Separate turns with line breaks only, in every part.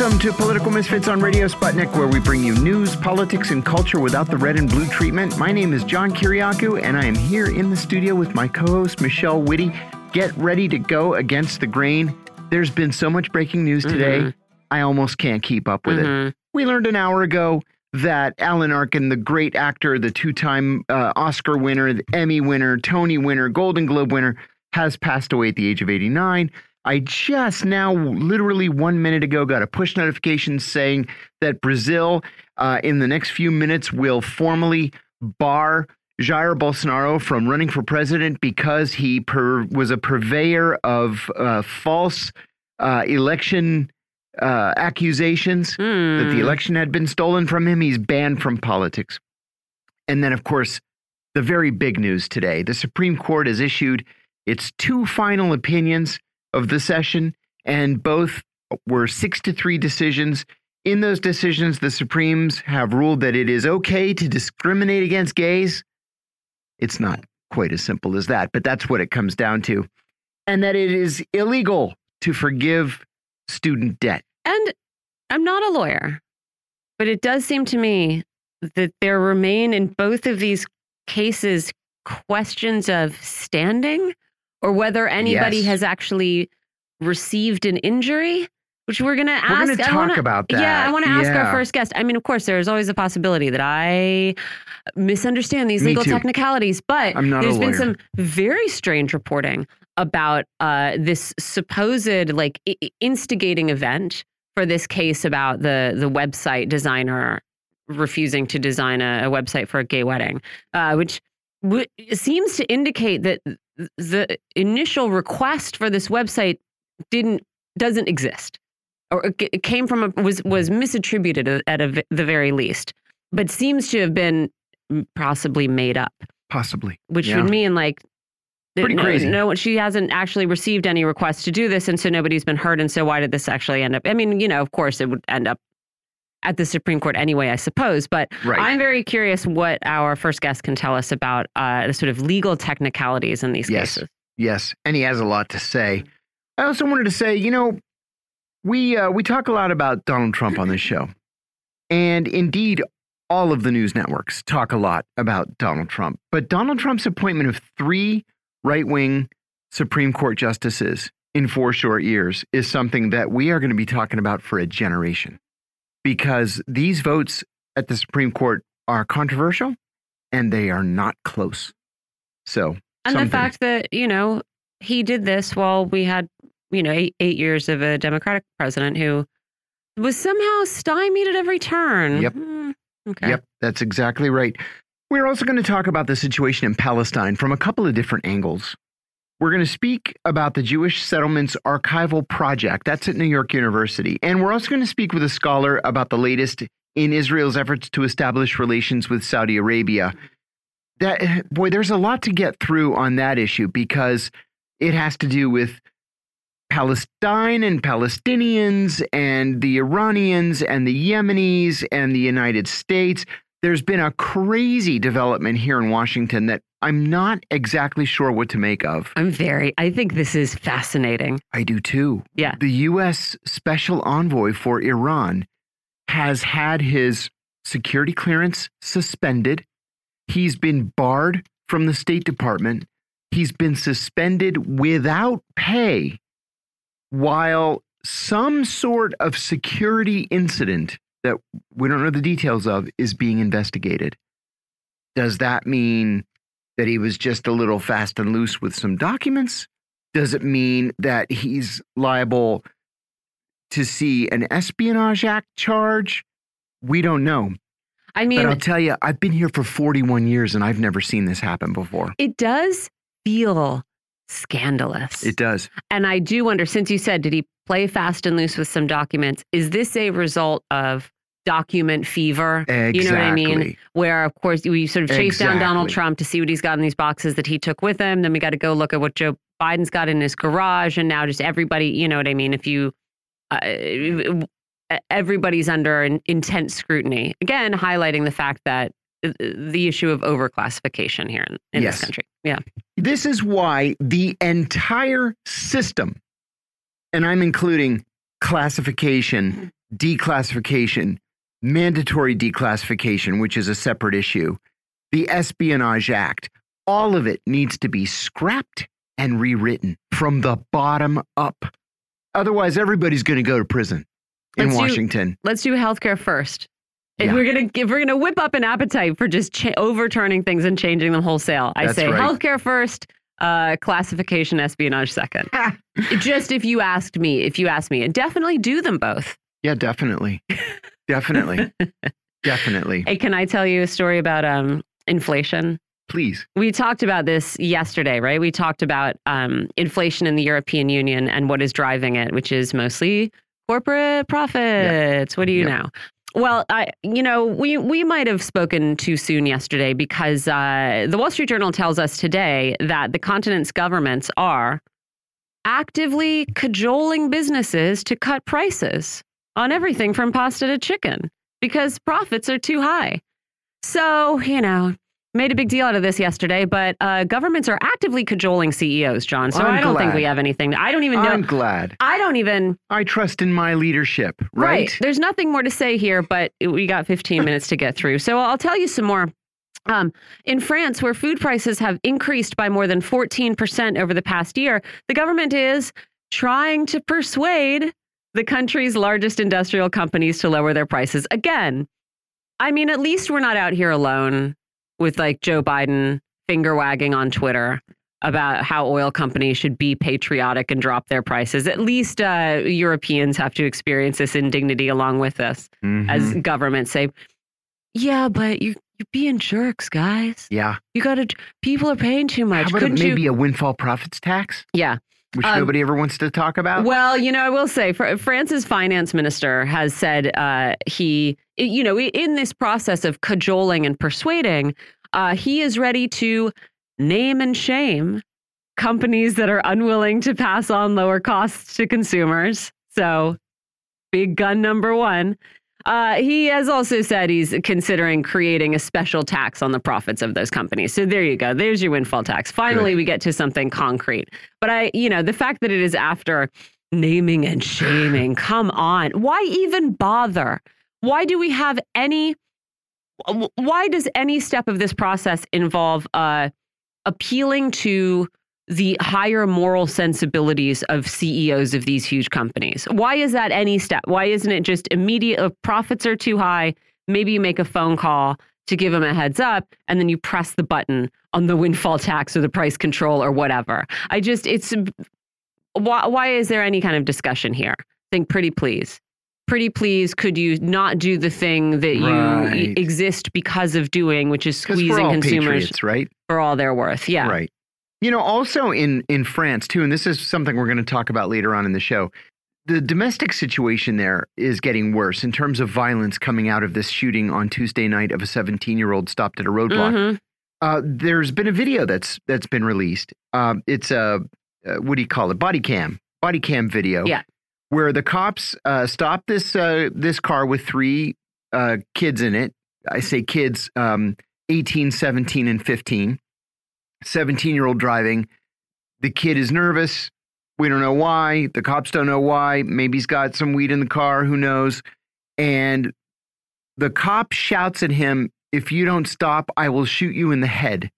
Welcome to Political Misfits on Radio Sputnik, where we bring you news, politics, and culture without the red and blue treatment. My name is John Kiriakou, and I am here in the studio with my co host, Michelle Witte. Get ready to go against the grain. There's been so much breaking news today,
Mm-hmm.
I almost can't keep up with it. We learned an hour ago that Alan Arkin, the great actor, the two time uh, Oscar winner, the Emmy winner, Tony winner, Golden Globe winner, has passed away at the age of 89. I just now, literally one minute ago, got a push notification saying that Brazil, uh, in the next few minutes, will formally bar Jair Bolsonaro from running for president because he per, was a purveyor of uh, false uh, election uh, accusations that
Hmm.
the election had been stolen from him. He's banned from politics. And then, of course, the very big news today the Supreme Court has issued its two final opinions of the session, and both were six to three decisions. In those decisions, the Supremes have ruled that it is okay to discriminate against gays. It's not quite as simple as that, but that's what it comes down to. And that it is illegal to forgive student debt.
And I'm not a lawyer, but it does seem to me that there remain in both of these cases questions of standing or whether anybody
Yes.
has actually received an injury, which we're going to ask.
We're going to talk
wanna-
about that.
Yeah, I want to ask our first guest. I mean, of course, there's always a possibility that I misunderstand these
Me
legal
too.
technicalities, but there's been some very strange reporting about uh, this supposed like instigating event for this case about the the website designer refusing to design a, a website for a gay wedding, uh, which w- seems to indicate that th- the initial request for this website didn't doesn't exist or it came from a was was misattributed at- at a the very least but seems to have been possibly made up
Possibly.
which
Yeah.
would mean like
Pretty
no,
crazy.
no she hasn't actually received any requests to do this and so nobody's been hurt and so why did this actually end up i mean you know of course it would end up at the supreme court anyway i suppose but
Right.
i'm very curious what our first guest can tell us about uh, the sort of legal technicalities in these
Yes.
cases
Yes, and he has a lot to say. I also wanted to say, you know, we uh, we talk a lot about Donald Trump on this show, and indeed, all of the news networks talk a lot about Donald Trump. But Donald Trump's appointment of three right wing Supreme Court justices in four short years is something that we are going to be talking about for a generation, because these votes at the Supreme Court are controversial, and they are not close. So.
and
something-
the fact that you know he did this while we had you know eight, eight years of a democratic president who was somehow stymied at every turn
Yep.
Hmm, okay
Yep, that's exactly right. We're also going to talk about the situation in Palestine from a couple of different angles. We're going to speak about the Jewish Settlements Archival Project. That's at New York University. And we're also going to speak with a scholar about the latest in Israel's efforts to establish relations with Saudi Arabia. That boy, there's a lot to get through on that issue because it has to do with Palestine and Palestinians and the Iranians and the Yemenis and the United States. There's been a crazy development here in Washington that I'm not exactly sure what to make of.
i'm very i think this is fascinating
I do too.
Yeah.
The U.S. Special Envoy for Iran has had his security clearance suspended. He's been barred from the State Department. He's been suspended without pay while some sort of security incident that we don't know the details of is being investigated. Does that mean that he was just a little fast and loose with some documents? Does it mean that he's liable to see an Espionage Act charge? We don't know.
i mean
but I'll tell you, I've been here for 41 years and I've never seen this happen before.
it does feel scandalous
It does.
and i do wonder since you said did he play fast and loose with some documents is this a result of document fever
Exactly.
you know what i mean where of course we sort of chase down Donald Trump to see what he's got in these boxes that he took with him. Then we got to go look at what Joe Biden's got in his garage, and now just everybody, you know what I mean? If you, uh, everybody's under an intense scrutiny. Again, highlighting the fact that uh, the issue of overclassification here in, in
Yes.
this country. Yeah,
This is why the entire system, and I'm including classification, declassification, mandatory declassification, which is a separate issue, the Espionage Act, all of it needs to be scrapped and rewritten from the bottom up. Otherwise, everybody's going to go to prison in
Let's do-
Washington.
Let's do healthcare first. If
Yeah.
we're gonna if we're gonna whip up an appetite for just cha- overturning things and changing them wholesale, I
That's
say
right.
healthcare first, uh, classification, espionage second. just if you asked me, if you asked me, and definitely do them both.
Yeah, definitely. Definitely. definitely.
Hey, can I tell you a story about um, inflation?
Please.
We talked about this yesterday, right? We talked about um, inflation in the European Union and what is driving it, which is mostly corporate profits. What do you
Yep.
know? Well, I, you know, we we might have spoken too soon yesterday because uh, the Wall Street Journal tells us today that the continent's governments are actively cajoling businesses to cut prices on everything from pasta to chicken because profits are too high. So, you know, made a big deal out of this yesterday, but uh, governments are actively cajoling CEOs, John. So
I'm
I don't think we have anything. I don't even know.
I'm glad.
I don't even.
I trust in my leadership, right?
There's nothing more to say here, but we got 15 minutes to get through. So I'll tell you some more. Um, in France, where food prices have increased by more than 14% over the past year, the government is trying to persuade the country's largest industrial companies to lower their prices. Again, I mean, at least we're not out here alone with like Joe Biden finger wagging on Twitter about how oil companies should be patriotic and drop their prices. At least uh, Europeans have to experience this indignity along with us as
Mhm.
governments say, yeah, but you, you're being jerks, guys.
yeah.
You got to, people are paying too
How
much.
about
Couldn't
maybe
you?
a windfall profits tax,
Yeah.
Which
Um,
nobody ever wants to talk about?
Well, you know, I will say, Fr- France's finance minister has said uh, he, you know, in this process of cajoling and persuading, uh, he is ready to name and shame companies that are unwilling to pass on lower costs to consumers. So, big gun number one. Uh, he has also said he's considering creating a special tax on the profits of those companies. So there you go. There's your windfall tax. Finally,
Good.
we get to something concrete. But I, you know, the fact that it is after naming and shaming, come on. Why even bother? Why do we have any? Why does any step of this process involve uh, appealing to the higher moral sensibilities of CEOs of these huge companies? Why is that any step? Why isn't it just immediate? If profits are too high, maybe you make a phone call to give them a heads up, and then you press the button on the windfall tax or the price control or whatever. I just, it's why, why is there any kind of discussion here? Think pretty please. Pretty please, could you not do the thing that you exist because of doing, which is squeezing consumers
patriots, right?
for all they're worth? Yeah.
Right. You know, also in in France too, and this is something we're going to talk about later on in the show. The domestic situation there is getting worse in terms of violence coming out of this shooting on Tuesday night of a 17 year old stopped at a roadblock.
Mhm.
Uh, there's been a video that's that's been released. Um, it's a uh, what do you call it? Body cam, body cam video.
Yeah.
Where the cops uh, stopped this uh, this car with three uh, kids in it. I say kids, um, 18, 17, and 15. 17 year old driving. The kid is nervous. We don't know why. The cops don't know why. Maybe he's got some weed in the car. Who knows? And the cop shouts at him, If you don't stop, I will shoot you in the head.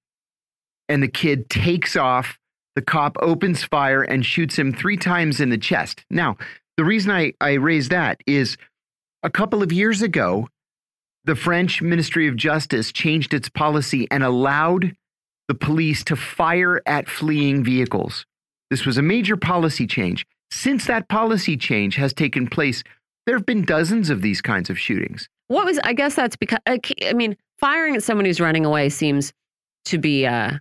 And the kid takes off. The cop opens fire and shoots him three times in the chest. Now, the reason I, I raise that is a couple of years ago, the French Ministry of Justice changed its policy and allowed the police to fire at fleeing vehicles. This was a major policy change. Since that policy change has taken place, there have been dozens of these kinds of shootings.
What was, I guess that's because, I mean, firing at someone who's running away seems to be uh,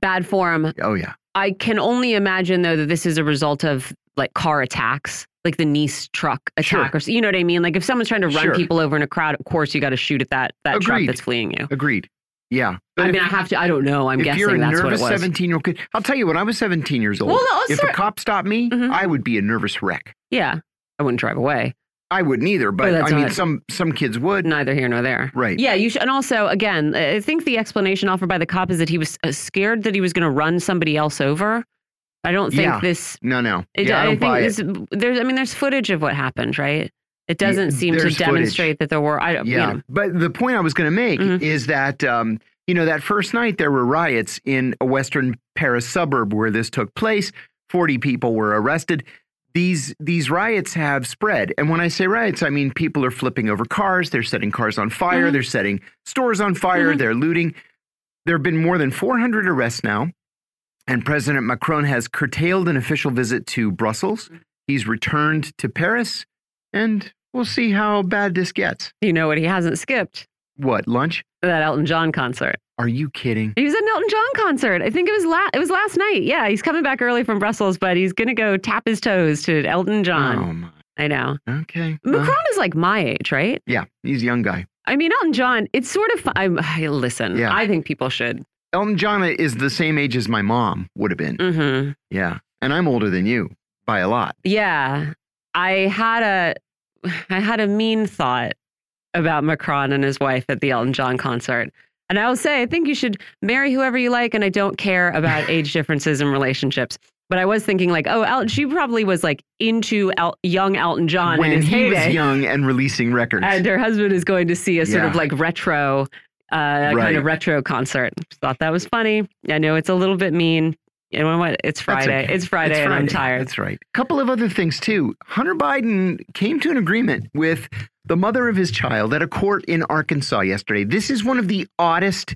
bad form.
Oh, yeah.
I can only imagine, though, that this is a result of like car attacks, like the Nice truck
Sure.
attack, or s- you know what I mean? Like if someone's trying to run
Sure.
people over in a crowd, of course you got to shoot at that that truck that's fleeing you.
Agreed. Yeah. But
I
if-
mean, I have to. I don't know. I'm guessing
you're a
that's what it
nervous
was.
17 year old kid, I'll tell you, when I was 17 years old,
Well, no,
if
start-
a cop stopped me,
Mhm.
I would be a nervous wreck.
Yeah, I wouldn't drive away.
I wouldn't either, but I mean, some some kids would.
Neither here nor there.
Right.
Yeah, you should. And also, again, I think the explanation offered by the cop is that he was uh, scared that he was going to run somebody else over. I don't think
Yeah.
this.
No, no.
It,
yeah, I,
I,
don't
think
buy
this,
it.
there's. I mean, there's footage of what happened, right? It doesn't seem to
footage.
demonstrate that there were. I don't.
Yeah,
You know,
but the point I was going to make
Mhm.
is that um, you know that first night there were riots in a western Paris suburb where this took place. Forty people were arrested. These these riots have spread, and when I say riots, I mean people are flipping over cars. They're setting cars on fire.
Mhm.
They're setting stores on fire.
Mhm.
They're looting. There have been more than 400 arrests now, and President Macron has curtailed an official visit to Brussels. He's returned to Paris, and we'll see how bad this gets.
you know what? He hasn't skipped
What lunch?
that Elton John concert.
Are you kidding?
He was at an Elton John concert. I think it was la- it was last night. Yeah, he's coming back early from Brussels, but he's gonna go tap his toes to Elton John.
Oh my.
I know.
Okay.
Macron
Well,
is like my age, right?
yeah, he's a young guy.
I mean, Elton John. It's sort of. I'm. I, listen.
Yeah.
I think people should.
Elton John is the same age as my mom would have been.
hmm
Yeah, and I'm older than you by a lot.
Yeah, I had a. I had a mean thought about Macron and his wife at the Elton John concert. And I will say, I think you should marry whoever you like, and I don't care about age differences in relationships. But I was thinking, like, oh, El- she probably was like into El- young Elton John
when he
heyday,
was young and releasing records.
and her husband is going to see a sort of like retro, uh, kind of retro concert. Thought that was funny. I know it's a little bit mean. You know what? It's Friday.
okay.
It's Friday, and I'm tired.
That's right. A couple of other things too. Hunter Biden came to an agreement with the mother of his child at a court in Arkansas yesterday. This is one of the oddest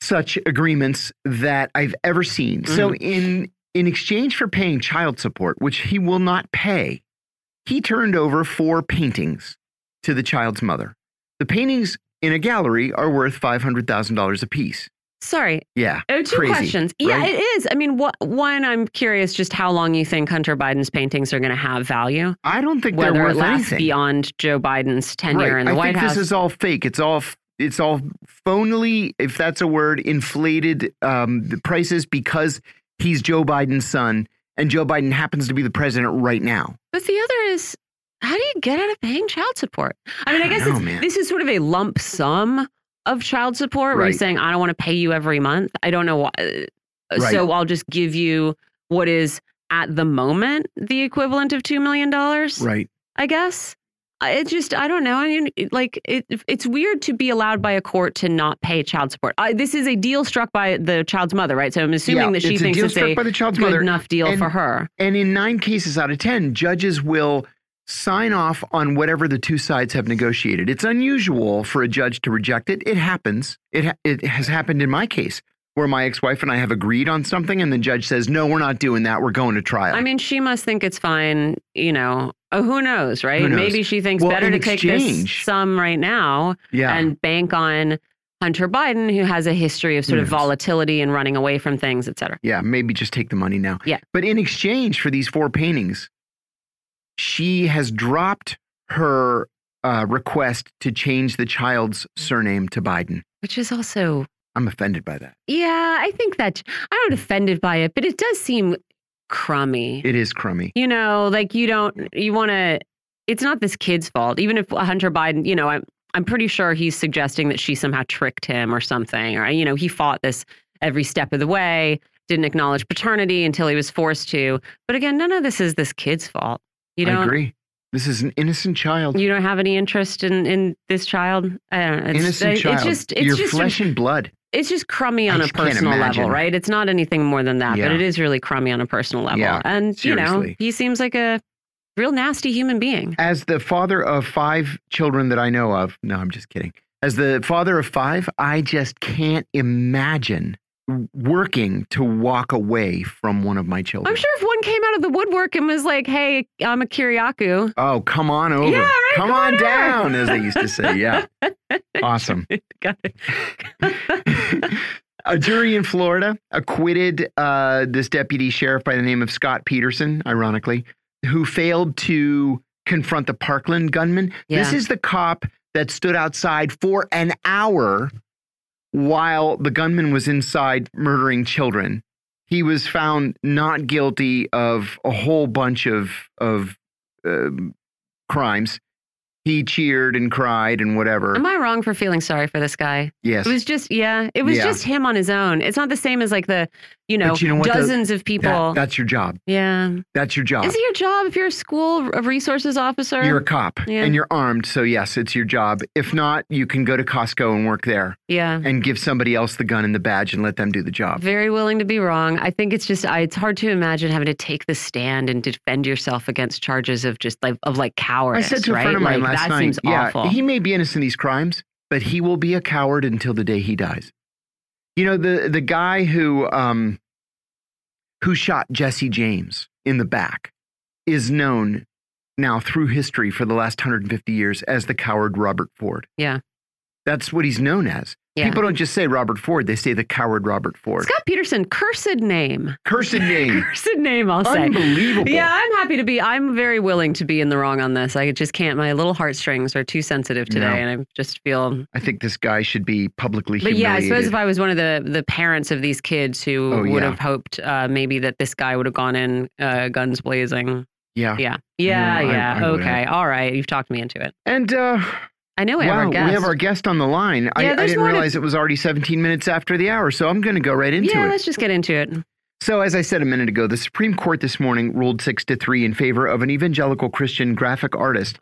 such agreements that I've ever seen. So
Mm-hmm.
in in exchange for paying child support, which he will not pay, he turned over four paintings to the child's mother. The paintings in a gallery are worth $500,000 apiece.
Sorry,
Yeah.
Oh, two
Crazy,
questions. Yeah,
right?
it is. I mean, what, one, I'm curious just how long you think Hunter Biden's paintings are going to have value,
I don't think
whether
they're
it lasts
anything.
beyond Joe Biden's tenure
right.
in the
I
White
think
House.
this is all fake. It's all it's all phonily, if that's a word, inflated um, the prices because he's Joe Biden's son and Joe Biden happens to be the president right now.
but the other is, how do you get out of paying child support? I mean, I
I
guess
know,
it's, this is sort of a lump sum of child support where
Right.
he's saying, I don't want to pay you every month. I don't know why.
Uh, uh, right.
So I'll just give you what is at the moment the equivalent of $2 million.
Right.
I guess. Uh, it just, I don't know. I mean, like, it, it's weird to be allowed by a court to not pay child support. I, this is a deal struck by the child's mother, right? So I'm assuming
yeah,
that she
it's
thinks
a deal
it's
struck
a
by the child's
good
mother.
enough deal
and-
for her.
And in nine cases out of 10, judges will sign off on whatever the two sides have negotiated. It's unusual for a judge to reject it. It happens. It, ha it has happened in my case where my ex wife and I have agreed on something, and the judge says, No, we're not doing that. We're going to trial.
I mean, she must think it's fine, you know. Oh, who knows, right?
Who knows?
Maybe she thinks
Well,
better to take this sum right now
yeah.
and bank on Hunter Biden, who has a history of sort of volatility and running away from things, et cetera.
Yeah, maybe just take the money now.
Yeah.
But in exchange for these four paintings, she has dropped her uh, request to change the child's surname to Biden.
Which is also
I'm offended by that.
Yeah, I think that I'm not offended by it, but it does seem crummy.
It is crummy.
you know, like you don't, you want to. It's not this kid's fault. Even if Hunter Biden, you know, I'm I'm pretty sure he's suggesting that she somehow tricked him or something, or you know, he fought this every step of the way, didn't acknowledge paternity until he was forced to. But again, none of this is this kid's fault. You
I
don't.
agree. This is an innocent child.
You don't have any interest in in this child. I don't know. It's,
innocent
it's
child.
just it's
Your
just
flesh and blood.
it's just crummy on a
just
personal level, right? It's not anything more than that,
Yeah.
but it is really crummy on a personal level.
Yeah,
and you know, he seems like a real nasty human being.
As the father of five children that I know of, no, I'm just kidding. As the father of five, I just can't imagine working to walk away from one of my children.
I'm sure if one came out of the woodwork and was like, "Hey, I'm a Kiriakou,"
Oh, come on over.
Yeah, right,
come,
come
on
on
down, as they used to say. Yeah. awesome.
Got it.
A jury in Florida acquitted uh, this deputy sheriff by the name of Scot Peterson, ironically, who failed to confront the Parkland gunman. This is the cop that stood outside for an hour while the gunman was inside murdering children. He was found not guilty of a whole bunch of of um crimes. He cheered and cried and whatever.
Am I wrong for feeling sorry for this guy?
yes.
It was just, yeah, it was
Yeah.
just him on his own. It's not the same as like the, you know,
you know
dozens of people.
That- that's your job.
yeah.
That's your job.
Is it your job if you're a school of resources officer?
You're a cop
Yeah.
and you're armed. So, yes, it's your job. If not, you can go to Costco and work there
yeah.
and give somebody else the gun and the badge and let them do the job.
Very willing to be wrong. I think it's just I, it's hard to imagine having to take the stand and defend yourself against charges of just like of like
I
cowardice.
said to a
right?
friend of mine
like,
last
that
night,
seems
yeah,
awful.
he may be innocent of these crimes, but he will be a coward until the day he dies. You know, the the guy who um who shot Jesse James in the back is known now through history for the last 150 years as the coward Robert Ford.
Yeah.
That's what he's known as.
Yeah.
People don't just say Robert Ford, they say the coward Robert Ford.
Scot Peterson, cursed name.
Cursed name.
Cursed name, I'll say.
Unbelievable.
Yeah, I'm happy to be. I'm very willing to be in the wrong on this. I just can't. My little heartstrings are too sensitive today,
No.
and I just feel.
I think this guy should be publicly
But yeah, I suppose if I was one of the the parents of these kids who
Oh,
would
yeah.
have hoped uh, maybe that this guy would have gone in uh, guns blazing.
yeah.
Yeah, yeah,
No,
yeah.
I would
okay, all right. You've talked me into it.
And uh
I know we have our guest.
we have our guest on the line. I,
Yeah,
I
there's
didn't
more to-
realize it was already 17 minutes after the hour, so I'm going to go right into
yeah,
it.
Yeah, let's just get into it.
So, as I said a minute ago, the Supreme Court this morning ruled 6 to 3 in favor of an evangelical Christian graphic artist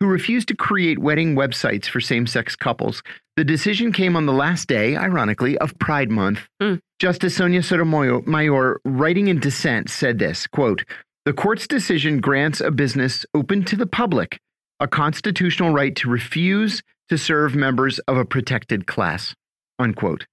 who refused to create wedding websites for same sex couples. The decision came on the last day, ironically, of Pride Month.
Hmm.
Justice Sonia Sotomayor, writing in dissent, said this quote, The court's decision grants a business open to the public a constitutional right to refuse to serve members of a protected class. Unquote.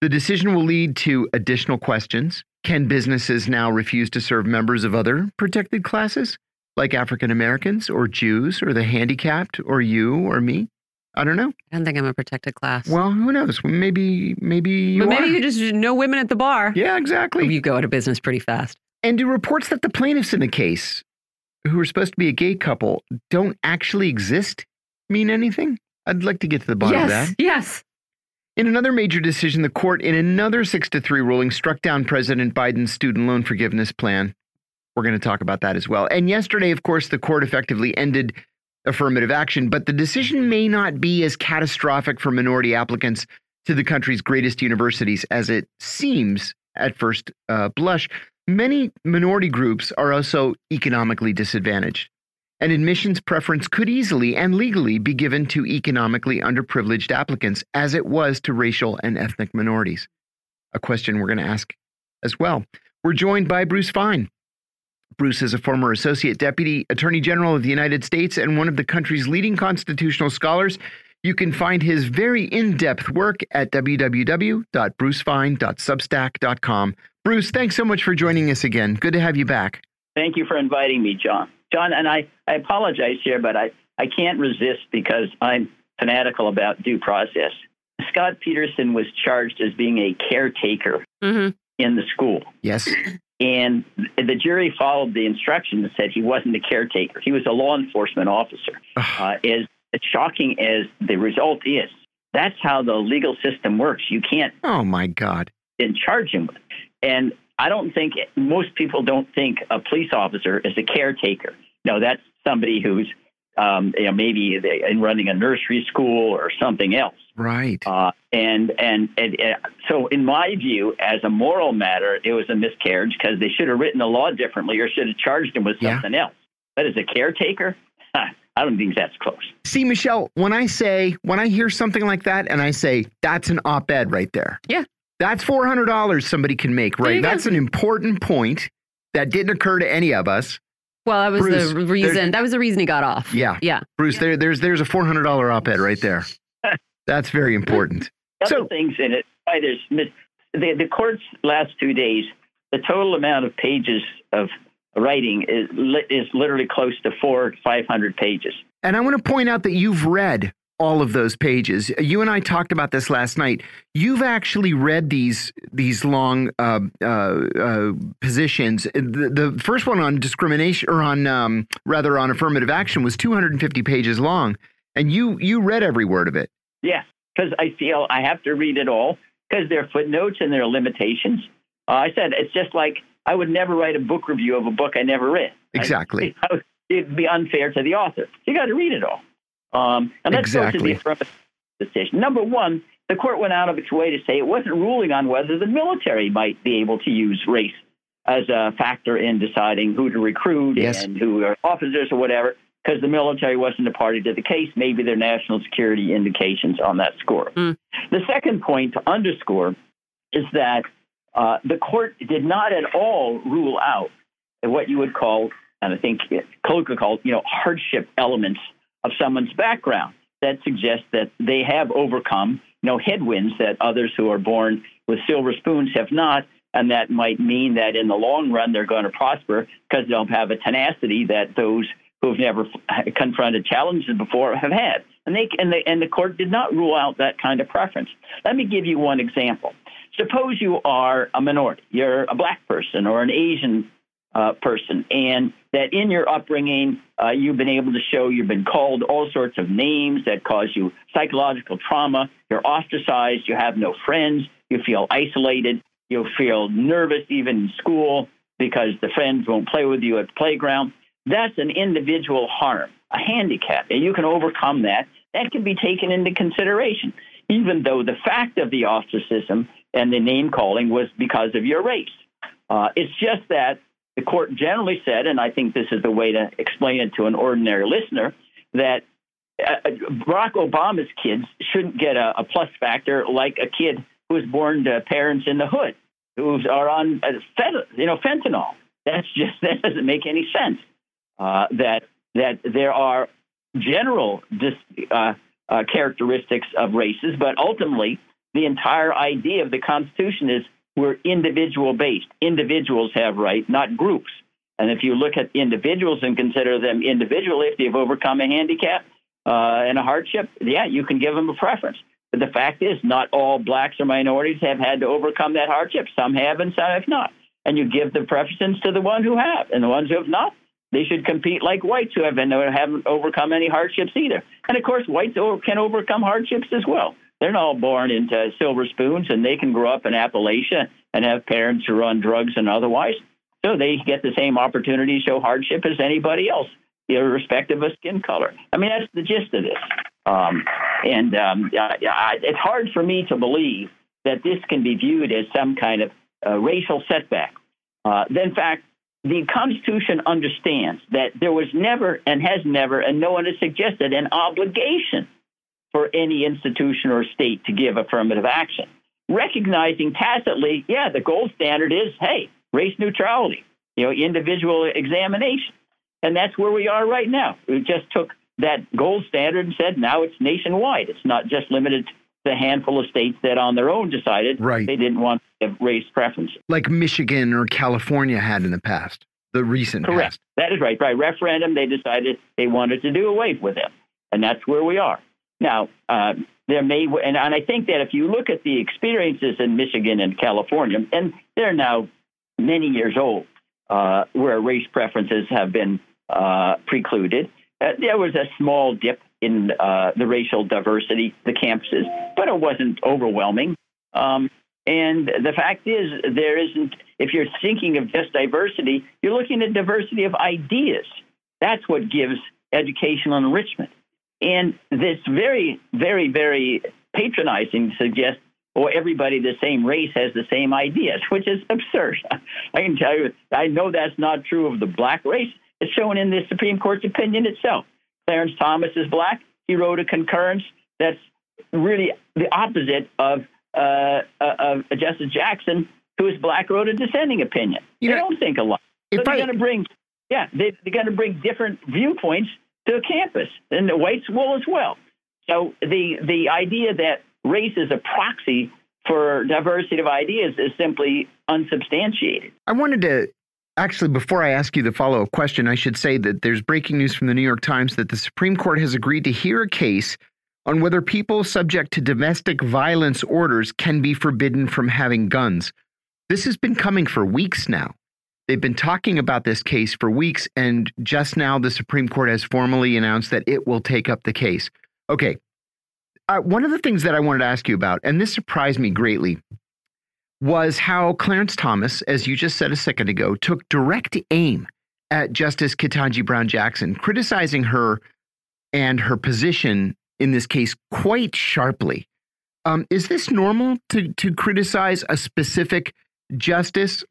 The decision will lead to additional questions. Can businesses now refuse to serve members of other protected classes, like African Americans or Jews or the handicapped or you or me? I don't know.
I don't think I'm a protected class.
Well, who knows? Maybe, maybe you
but maybe
are.
you just no women at the bar.
yeah, exactly.
Oh, you go out of business pretty fast.
And do reports that the plaintiffs in the case, who are supposed to be a gay couple, don't actually exist mean anything? I'd like to get to the bottom of that.
yes, yes.
In another major decision, the court, in another 6 to 3 ruling, struck down President Biden's student loan forgiveness plan. We're going to talk about that as well. And yesterday, of course, the court effectively ended affirmative action, but the decision may not be as catastrophic for minority applicants to the country's greatest universities as it seems at first uh, blush. Many minority groups are also economically disadvantaged. An admissions preference could easily and legally be given to economically underprivileged applicants, as it was to racial and ethnic minorities. A question we're going to ask as well. We're joined by Bruce Fein. Bruce is a former Associate Deputy Attorney General of the United States and one of the country's leading constitutional scholars. You can find his very in depth work at www.brucefein.substack.com. Bruce, thanks so much for joining us again. Good to have you back.
Thank you for inviting me, John. John, and I, I apologize here, but I, I can't resist because I'm fanatical about due process. Scot Peterson was charged as being a caretaker
hmm
in the school.
Yes.
And the jury followed the instructions and said he wasn't a caretaker. He was a law enforcement officer. Uh, as, as shocking as the result is, that's how the legal system works. You can't
oh, my God.
and charge him with. And I don't think most people don't think a police officer is a caretaker. No, that's somebody who's um, you know, maybe they, in running a nursery school or something else.
Right.
Uh, and, and and uh, so, in my view, as a moral matter, it was a miscarriage because they should have written the law differently or should have charged him with
Yeah.
something else. But as a caretaker, I don't think that's close.
See, Michelle, when I say, when I hear something like that and I say, that's an op ed right there.
Yeah.
That's $400 somebody can make, right? That's an important point that didn't occur to any of us.
Well, that was
Bruce,
the reason. That was the reason he got off.
Yeah.
Yeah.
Bruce, there, there's, there's a $400 op ed right there. That's very important.
other
So-
things in it. Why there's the the court's last two days, the total amount of pages of writing is is literally close to four five hundred pages.
And I want to point out that you've read all of those pages. You and I talked about this last night. You've actually read these these long uh, uh, uh, positions. The, the first one on discrimination, or on um, rather on affirmative action, was 250 pages long, and you you read every word of it.
Yeah, because I feel I have to read it all because there are footnotes and there are limitations. Uh, I said it's just like I would never write a book review of a book I never read.
Exactly.
I, it'd be unfair to the author. You got to read it all. Um, and let's
exactly.
go to the affirmative decision. Number one, the court went out of its way to say it wasn't ruling on whether the military might be able to use race as a factor in deciding who to recruit
yes.
and who are officers or whatever, because the military wasn't a party to the case. Maybe there are national security indications on that score.
Mm.
The second point to underscore is that uh, the court did not at all rule out what you would call, and I think colloquially called, you know, hardship elements of someone's background that suggests that they have overcome, you know, headwinds that others who are born with silver spoons have not, and that might mean that in the long run they're going to prosper because they'll have a tenacity that those who have never confronted challenges before have had. And they and the and the court did not rule out that kind of preference. Let me give you one example. Suppose you are a minority, you're a black person or an Asian uh, person, and that in your upbringing, uh, you've been able to show you've been called all sorts of names that cause you psychological trauma. You're ostracized. You have no friends. You feel isolated. You feel nervous even in school because the friends won't play with you at the playground. That's an individual harm, a handicap, and you can overcome that. That can be taken into consideration, even though the fact of the ostracism and the name calling was because of your race. Uh, it's just that the court generally said, and I think this is the way to explain it to an ordinary listener, that uh, Barack Obama's kids shouldn't get a, a, plus factor like a kid who was born to parents in the hood who are on uh, you know fentanyl. That's just that doesn't make any sense. Uh, that that there are general dis- uh, uh, characteristics of races, but ultimately the entire idea of the Constitution is we're individual based. Individuals have right, not groups. And if you look at individuals and consider them individually, if they've overcome a handicap uh, and a hardship, yeah, you can give them a preference. But the fact is, not all blacks or minorities have had to overcome that hardship. Some have and some have not. And you give the preference to the ones who have. And the ones who have not, they should compete like whites who have and haven't overcome any hardships either. And of course, whites can overcome hardships as well. They're not all born into silver spoons, and they can grow up in Appalachia and have parents who on drugs and otherwise. So they get the same opportunity to show hardship as anybody else, irrespective of skin color. I mean, that's the gist of this. Um, and um, I, it's hard for me to believe that this can be viewed as some kind of uh, racial setback. Uh, in fact, the Constitution understands that there was never and has never, and no one has suggested, an obligation for any institution or state to give affirmative action. Recognizing tacitly, yeah, the gold standard is, hey, race neutrality, you know, individual examination. And that's where we are right now. We just took that gold standard and said now it's nationwide. It's not just limited to the handful of states that on their own decided
right.
they didn't want to have race preferences.
Like Michigan or California had in the past, the recent
Correct.
past.
That is right. By referendum, they decided they wanted to do away with it. And that's where we are. Now, uh, there may, and, and I think that if you look at the experiences in Michigan and California, and they're now many years old, uh, where race preferences have been uh, precluded, uh, there was a small dip in uh, the racial diversity, the campuses, but it wasn't overwhelming. Um, and the fact is, there isn't, if you're thinking of just diversity, you're looking at diversity of ideas. That's what gives educational enrichment. And this very, very, very patronizing suggests, oh, everybody the same race has the same ideas, which is absurd. I can tell you, I know that's not true of the black race. It's shown in the Supreme Court's opinion itself. Clarence Thomas is black. He wrote a concurrence that's really the opposite of, uh, of Justice Jackson, who is black, wrote a dissenting opinion. You they know, don't think alike. So they're going to bring, yeah, they, they're going to bring different viewpoints to campus, and the whites will as well. So the the idea that race is a proxy for diversity of ideas is simply unsubstantiated.
I wanted to actually, before I ask you the follow up question, I should say that there's breaking news from the New York Times that the Supreme Court has agreed to hear a case on whether people subject to domestic violence orders can be forbidden from having guns. This has been coming for weeks now. They've been talking about this case for weeks, and just now the Supreme Court has formally announced that it will take up the case. Okay. Uh, one of the things that I wanted to ask you about, and this surprised me greatly, was how Clarence Thomas, as you just said a second ago, took direct aim at Justice Ketanji Brown Jackson, criticizing her and her position in this case quite sharply. Um, is this normal to, to criticize a specific justice?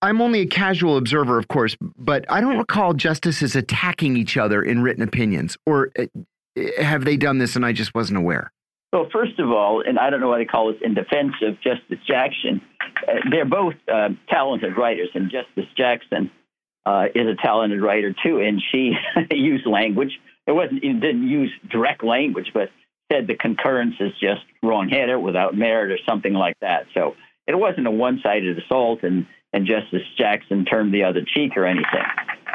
I'm only a casual observer, of course, but I don't recall justices attacking each other in written opinions. Or uh, have they done this and I just wasn't aware?
Well, first of all, and I don't know why they call this in defense of Justice Jackson, uh, they're both uh, talented writers, and Justice Jackson uh, is a talented writer too, and she used language. It wasn't, it didn't use direct language, but said the concurrence is just wrong-headed without merit or something like that. So it wasn't a one-sided assault, and and Justice Jackson turned the other cheek or anything.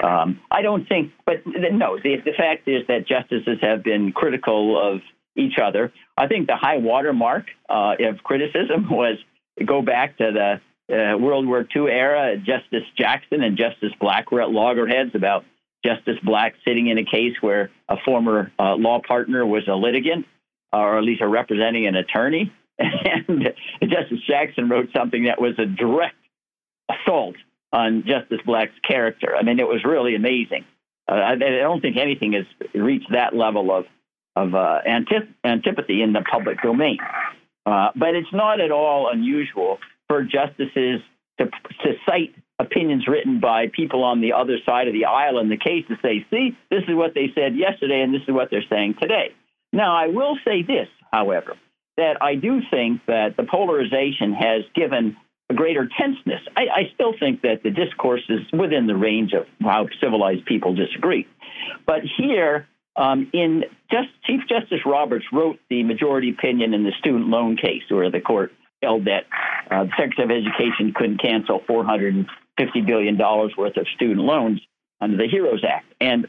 Um, I don't think, but no, the, the fact is that justices have been critical of each other. I think the high watermark uh, of criticism was go back to the uh, World War II era. Justice Jackson and Justice Black were at loggerheads about Justice Black sitting in a case where a former uh, law partner was a litigant, or at least a representing an attorney. And Justice Jackson wrote something that was a direct assault on Justice Black's character. I mean, it was really amazing. Uh, I, I, don't think anything has reached that level of of uh, antip- antipathy in the public domain. Uh, but it's not at all unusual for justices to, to cite opinions written by people on the other side of the aisle in the case to say, see, this is what they said yesterday and this is what they're saying today. Now, I will say this, however, that I do think that the polarization has given a greater tenseness. I, I still think that the discourse is within the range of how civilized people disagree. But here, um, in just, Chief Justice Roberts wrote the majority opinion in the student loan case, where the court held that uh, the Secretary of Education couldn't cancel $450 billion worth of student loans under the HEROES Act. And,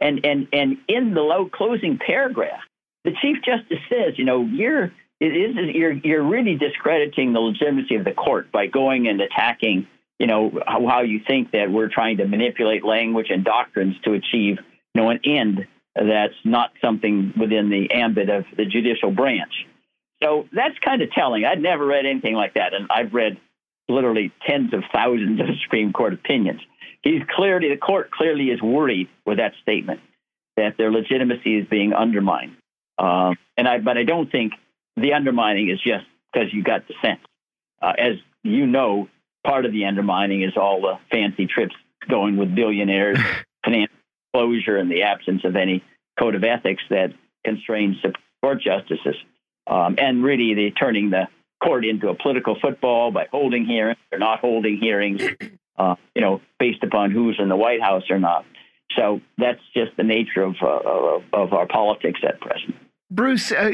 and, and, and in the low closing paragraph, the Chief Justice says, you know, you're, it is, you're, you're really discrediting the legitimacy of the court by going and attacking, you know, how, how you think that we're trying to manipulate language and doctrines to achieve you know, an end that's not something within the ambit of the judicial branch. So that's kind of telling. I'd never read anything like that, and I've read literally tens of thousands of Supreme Court opinions. He's clearly the court clearly is worried with that statement that their legitimacy is being undermined. Uh, and I, but I don't think the undermining is just because you got dissent. Uh, as you know, part of the undermining is all the fancy trips going with billionaires, finance closure and the absence of any code of ethics that constrains court justices. Um, and really, the turning the court into a political football by holding hearings or not holding hearings, uh, you know, based upon who's in the White House or not. So that's just the nature of, uh, of our politics at present.
Bruce, uh,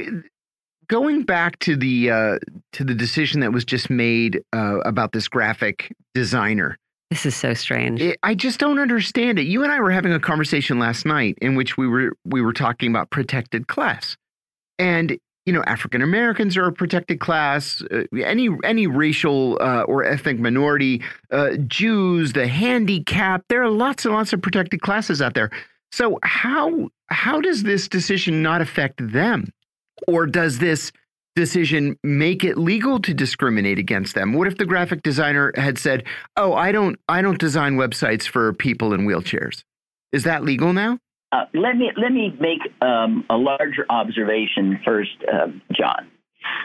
going back to the uh, to the decision that was just made uh, about this graphic designer,
this is so strange.
It, I just don't understand it. You and I were having a conversation last night in which we were we were talking about protected class, and you know African Americans are a protected class. Uh, any any racial uh, or ethnic minority, uh, Jews, the handicapped. There are lots and lots of protected classes out there. So how how does this decision not affect them, or does this decision make it legal to discriminate against them? What if the graphic designer had said, "Oh, I don't I don't design websites for people in wheelchairs." Is that legal now?
Uh, let me let me make um, a larger observation first, uh, John,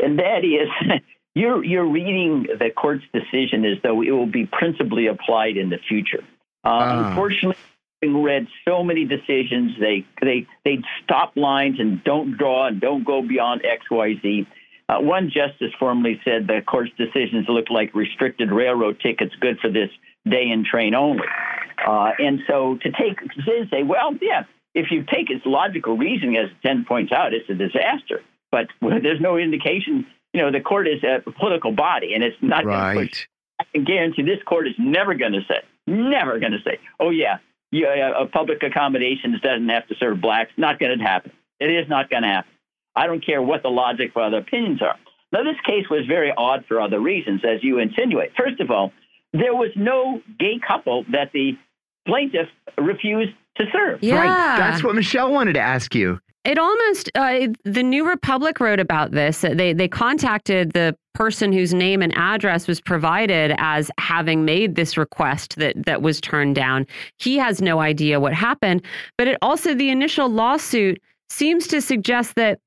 and that is you're you're reading the court's decision as though it will be principally applied in the future. Uh, ah. Unfortunately, read so many decisions, they they they stop lines and don't draw and don't go beyond X Y Z. Uh, one justice formally said the court's decisions look like restricted railroad tickets, good for this day and train only. Uh, and so to take to say, well, yeah, if you take its logical reasoning, as Ted points out, it's a disaster. But there's no indication. You know, the court is a political body, and it's not
right.
going to push. I can guarantee this court is never going to say, never going to say, oh yeah, yeah, uh, public accommodations doesn't have to serve blacks. Not going to happen. It is not going to happen. I don't care what the logic for other opinions are. Now, this case was very odd for other reasons, as you insinuate. First of all, there was no gay couple that the plaintiff refused to serve.
Yeah.
Right. That's what Michelle wanted to ask you.
It almost uh, the New Republic wrote about this. They they contacted the person whose name and address was provided as having made this request that that was turned down. He has no idea what happened, but it also the initial lawsuit seems to suggest that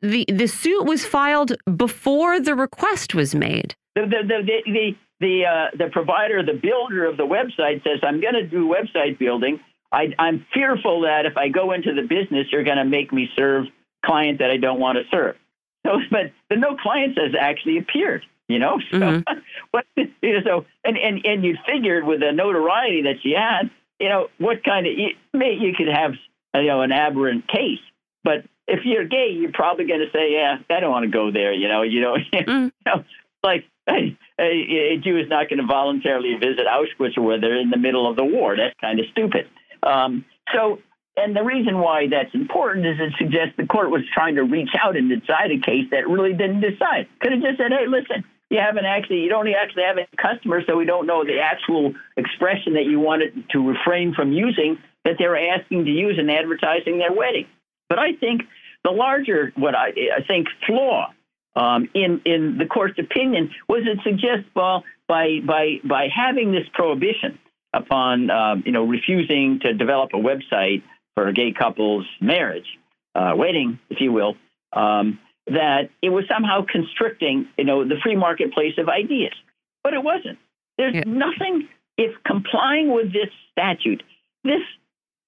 the the suit was filed before the request was made.
The the the the the, uh, the provider, the builder of the website says, "I'm going to do website building." I, I'm fearful that if I go into the business, you're going to make me serve client that I don't want to serve. So, but the no clients has actually appeared. You know, so mm-hmm. but you know, so and and and you figured with the notoriety that she had, you know, what kind of you, you could have you know an aberrant case, but if you're gay, you're probably going to say, "Yeah, I don't want to go there." You know, you know, mm. you know like a, a Jew is not going to voluntarily visit Auschwitz where they're in the middle of the war. That's kind of stupid. Um, so, and the reason why that's important is it suggests the court was trying to reach out and decide a case that really didn't decide. Could have just said, hey, listen, you haven't actually, you don't actually have any customers, so we don't know the actual expression that you wanted to refrain from using that they were asking to use in advertising their wedding. But I think the larger, what I, I think, flaw um, in in the court's opinion was it suggests, well, by by by having this prohibition upon um, you know refusing to develop a website for a gay couple's marriage, uh, wedding, if you will, um, that it was somehow constricting you know the free marketplace of ideas, but it wasn't. There's yeah. nothing. If complying with this statute, this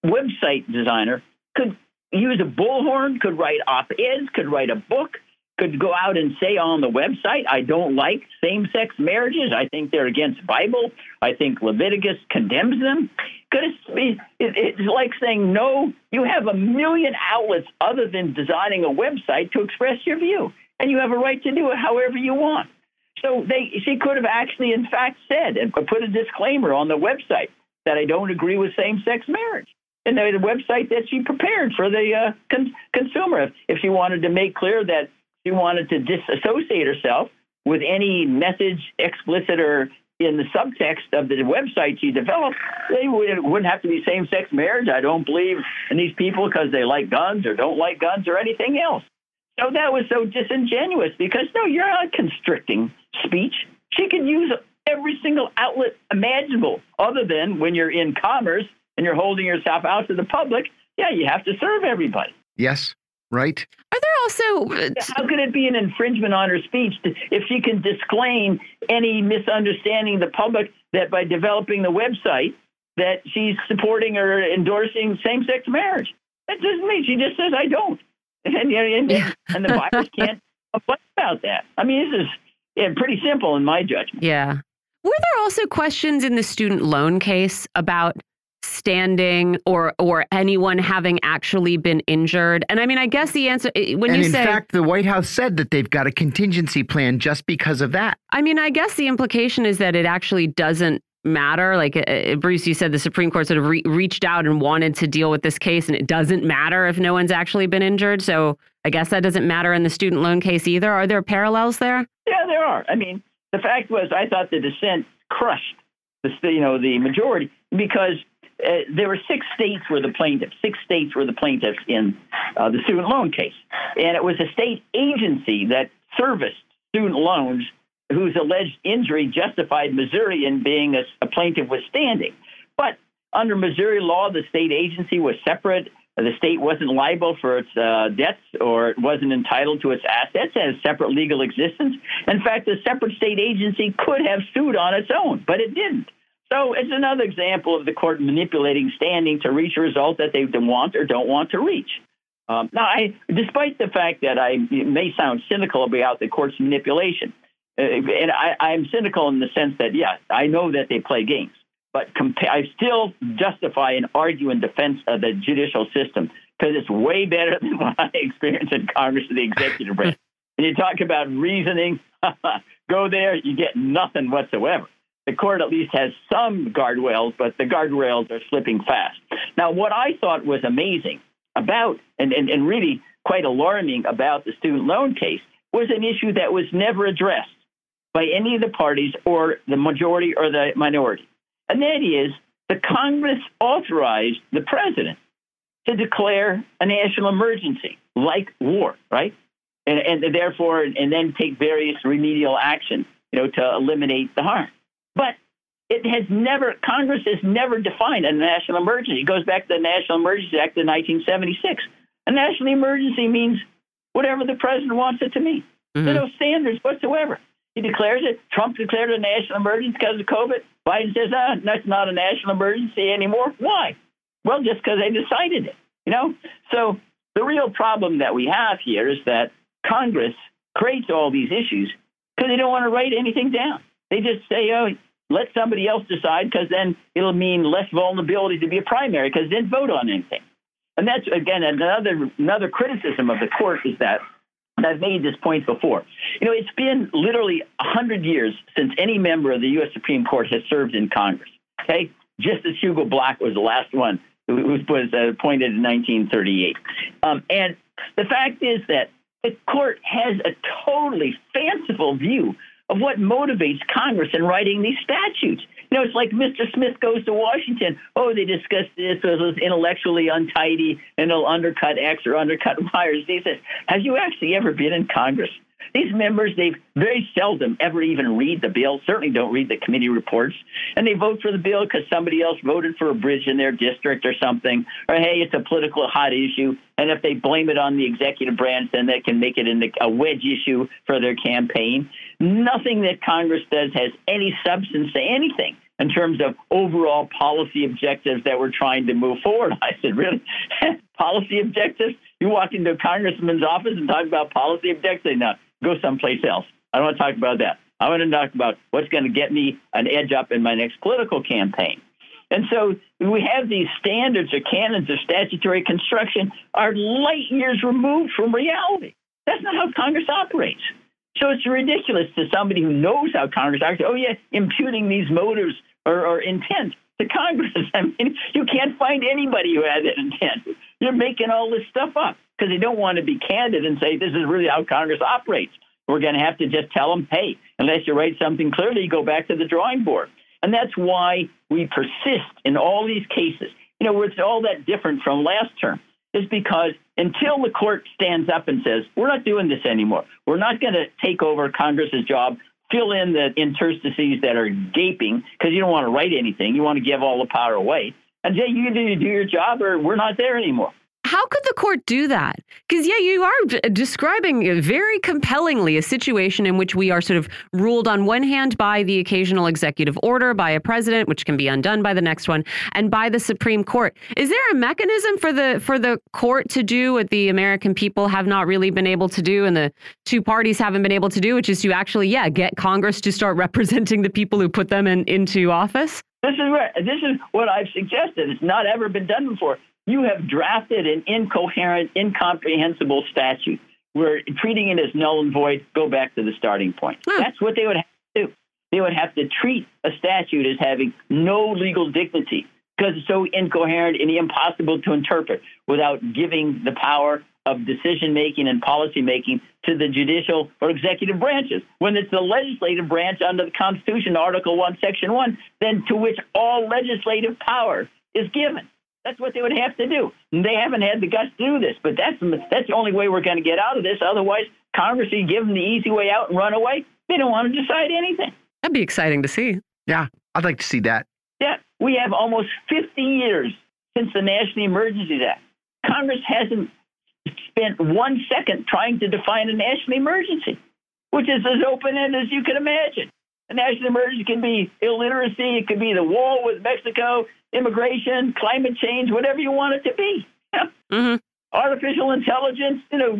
website designer could use a bullhorn, could write op-eds, could write a book, could go out and say on the website, I don't like same sex marriages. I think they're against Bible. I think Leviticus condemns them. It's like saying, no, you have a million outlets other than designing a website to express your view, and you have a right to do it however you want. So they, she could have actually, in fact, said and put a disclaimer on the website that I don't agree with same sex marriage. And the website that she prepared for the uh, con- consumer, if she wanted to make clear that she wanted to disassociate herself with any message, explicit or in the subtext of the website she developed, they wouldn't have to be same sex marriage. I don't believe in these people because they like guns or don't like guns or anything else. So that was so disingenuous because no, you're not constricting speech. She can use every single outlet imaginable, other than when you're in commerce and you're holding yourself out to the public. Yeah, you have to serve everybody.
Yes right?
Are there also. Uh,
How could it be an infringement on her speech if she can disclaim any misunderstanding of the public that by developing the website that she's supporting or endorsing same-sex marriage? That doesn't mean she just says I don't, and and, and, and the buyers can't complain about that. I mean, this is yeah, pretty simple in my judgment.
Yeah. Were there also questions in the student loan case about standing or or anyone having actually been injured? And I mean, I guess the answer when
and
you say
in fact, the White House said that they've got a contingency plan just because of that.
I mean, I guess the implication is that it actually doesn't matter. Like uh, Bruce, you said the Supreme Court sort of re reached out and wanted to deal with this case, and it doesn't matter if no one's actually been injured. So I guess that doesn't matter in the student loan case either. Are there parallels there?
Yeah, there are. I mean, the fact was, I thought the dissent crushed the you know the majority because uh, there were six states were the plaintiffs. Six states were the plaintiffs in uh, the student loan case, and it was a state agency that serviced student loans whose alleged injury justified Missouri in being a, a plaintiff with standing. But under Missouri law, the state agency was separate. The state wasn't liable for its uh, debts or it wasn't entitled to its assets, as separate legal existence. In fact, the separate state agency could have sued on its own, but it didn't. So it's another example of the court manipulating standing to reach a result that they want or don't want to reach. Um, now, I, despite the fact that I may sound cynical about the court's manipulation, uh, and I, am cynical in the sense that, yeah, I know that they play games, but I still justify and argue in defense of the judicial system because it's way better than what I experienced in Congress or the executive branch. and you talk about reasoning, go there, you get nothing whatsoever the court at least has some guardrails, but the guardrails are slipping fast. Now, what I thought was amazing about, and, and, and really quite alarming about the student loan case, was an issue that was never addressed by any of the parties or the majority or the minority. And that is the Congress authorized the president to declare a national emergency, like war, right? And, and therefore, and then take various remedial action, you know, to eliminate the harm. But it has never, Congress has never defined a national emergency. It goes back to the National Emergency Act of 1976. A national emergency means whatever the president wants it to mean. Mm-hmm. There's no standards whatsoever. He declares it. Trump declared a national emergency because of COVID. Biden says, ah, that's not a national emergency anymore. Why? Well, just because they decided it, you know? So the real problem that we have here is that Congress creates all these issues because they don't want to write anything down. They just say, oh, let somebody else decide because then it'll mean less vulnerability to be a primary because didn't vote on anything. And that's, again, another, another criticism of the court is that and I've made this point before. You know, it's been literally 100 years since any member of the U.S. Supreme Court has served in Congress. Okay? Justice Hugo Black was the last one who was, appointed in 1938. Um, and the fact is that the court has a totally fanciful view of what motivates Congress in writing these statutes. You know, it's like Mr. Smith goes to Washington. Oh, they discussed this. It was intellectually untidy and it'll undercut X or undercut Y. He says, Have you actually ever been in Congress? These members, they very seldom ever even read the bill, certainly don't read the committee reports, and they vote for the bill because somebody else voted for a bridge in their district or something, or hey, it's a political hot issue, and if they blame it on the executive branch, then that can make it into a wedge issue for their campaign. Nothing that Congress does has any substance to anything in terms of overall policy objectives that we're trying to move forward. I said, really? policy objectives? You walk into a congressman's office and talk about policy objectives? No, go someplace else. I don't want to talk about that. I want to talk about what's going to get me an edge up in my next political campaign. And so we have these standards or canons of statutory construction are light years removed from reality. That's not how Congress operates. So it's ridiculous to somebody who knows how Congress operates. Oh, yeah, imputing these motives or, or intent to Congress. I mean, you can't find anybody who had that intent. You're making all this stuff up because they don't want to be candid and say this is really how Congress operates. We're going to have to just tell them, hey, unless you write something clearly, go back to the drawing board. And that's why we persist in all these cases. You know, it's all that different from last term is because until the court stands up and says, we're not doing this anymore, we're not going to take over Congress's job, fill in the interstices that are gaping because you don't want to write anything, you want to give all the power away, and say, you either do your job or we're not there anymore.
How could the court do that? Because, yeah, you are describing uh, very compellingly a situation in which we are sort of ruled on one hand by the occasional executive order by a president, which can be undone by the next one, and by the Supreme Court. Is there a mechanism for the for the court to do what the American people have not really been able to do and the two parties haven't been able to do, which is to actually, yeah, get Congress to start representing the people who put them in, into office?
This is where this is what I've suggested. It's not ever been done before you have drafted an incoherent, incomprehensible statute. We're treating it as null and void. Go back to the starting point. Hmm. That's what they would have to do. They would have to treat a statute as having no legal dignity because it's so incoherent and impossible to interpret without giving the power of decision making and policy making to the judicial or executive branches. When it's the legislative branch under the Constitution, Article 1, Section 1, then to which all legislative power is given. That's what they would have to do. And they haven't had the guts to do this, but that's that's the only way we're going to get out of this. Otherwise, Congress will give them the easy way out and run away. They don't want to decide anything.
That'd be exciting to see.
Yeah, I'd like to see that.
Yeah, we have almost 50 years since the National Emergencies Act. Congress hasn't spent one second trying to define a national emergency, which is as open ended as you can imagine. A national emergency can be illiteracy, it could be the wall with Mexico, immigration, climate change, whatever you want it to be. mm-hmm. Artificial intelligence, you know,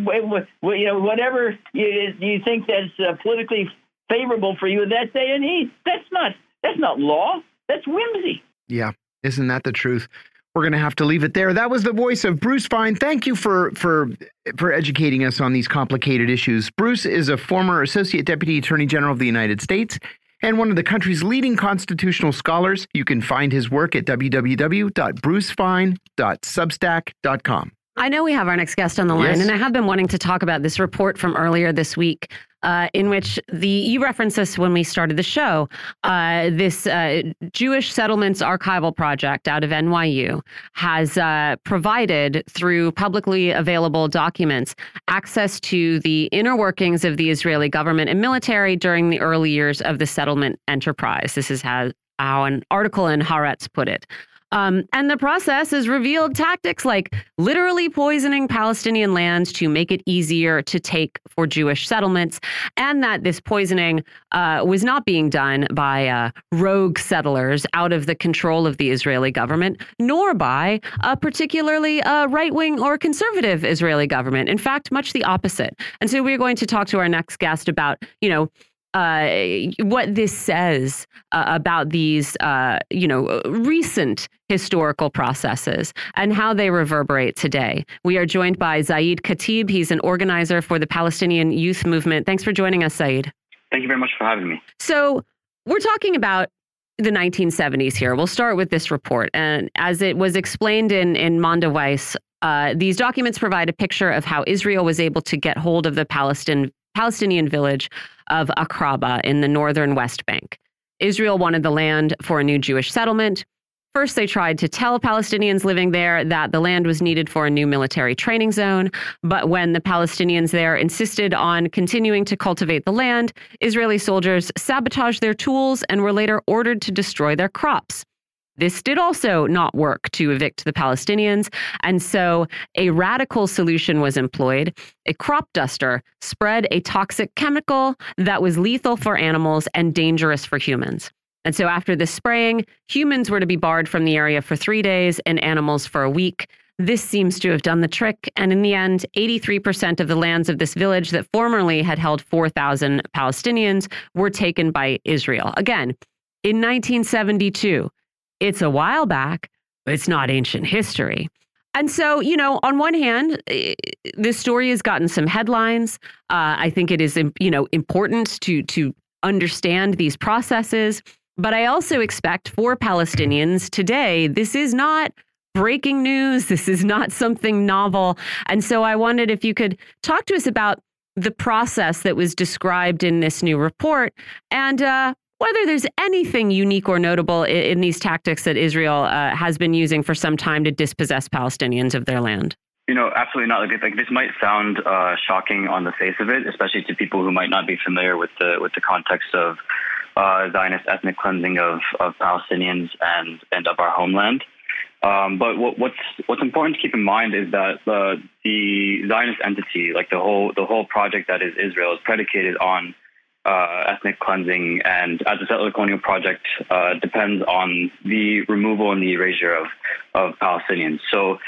you know, whatever you, you think that's uh, politically favorable for you that day and age. That's not that's not law. That's whimsy.
Yeah, isn't that the truth? We're going to have to leave it there. That was the voice of Bruce Fein. Thank you for for for educating us on these complicated issues. Bruce is a former Associate Deputy Attorney General of the United States and one of the country's leading constitutional scholars. You can find his work at www.brucefein.substack.com.
I know we have our next guest on the line, yes. and I have been wanting to talk about this report from earlier this week uh, in which the you referenced this when we started the show. Uh, this uh, Jewish Settlements Archival Project out of NYU has uh, provided through publicly available documents access to the inner workings of the Israeli government and military during the early years of the settlement enterprise. This is how, how an article in Haaretz put it. Um, and the process has revealed tactics like literally poisoning Palestinian lands to make it easier to take for Jewish settlements, and that this poisoning uh, was not being done by uh, rogue settlers out of the control of the Israeli government, nor by a particularly uh, right wing or conservative Israeli government. In fact, much the opposite. And so we're going to talk to our next guest about, you know, uh, what this says uh, about these, uh, you know, recent historical processes and how they reverberate today. We are joined by Zaid Khatib. He's an organizer for the Palestinian Youth Movement. Thanks for joining us, Zaid.
Thank you very much for having me.
So, we're talking about the 1970s here. We'll start with this report. And as it was explained in, in Mondoweiss, uh, these documents provide a picture of how Israel was able to get hold of the Palestine, Palestinian village of Akraba in the northern West Bank. Israel wanted the land for a new Jewish settlement. First, they tried to tell Palestinians living there that the land was needed for a new military training zone. But when the Palestinians there insisted on continuing to cultivate the land, Israeli soldiers sabotaged their tools and were later ordered to destroy their crops. This did also not work to evict the Palestinians, and so a radical solution was employed. A crop duster spread a toxic chemical that was lethal for animals and dangerous for humans. And so after the spraying, humans were to be barred from the area for three days and animals for a week. This seems to have done the trick. And in the end, 83% of the lands of this village that formerly had held 4,000 Palestinians were taken by Israel. Again, in 1972, it's a while back, but it's not ancient history. And so, you know, on one hand, this story has gotten some headlines. Uh, I think it is, you know, important to to understand these processes. But I also expect for Palestinians today, this is not breaking news. This is not something novel. And so I wondered if you could talk to us about the process that was described in this new report and uh, whether there's anything unique or notable in, in these tactics that Israel uh, has been using for some time to dispossess Palestinians of their land.
You know, absolutely not. Like, like this might sound uh, shocking on the face of it, especially to people who might not be familiar with the with the context of uh, Zionist ethnic cleansing of, of Palestinians and and of our homeland. Um, but what, what's what's important to keep in mind is that the the Zionist entity, like the whole the whole project that is Israel, is predicated on uh, ethnic cleansing, and as a settler colonial project, uh, depends on the removal and the erasure of, of Palestinians. So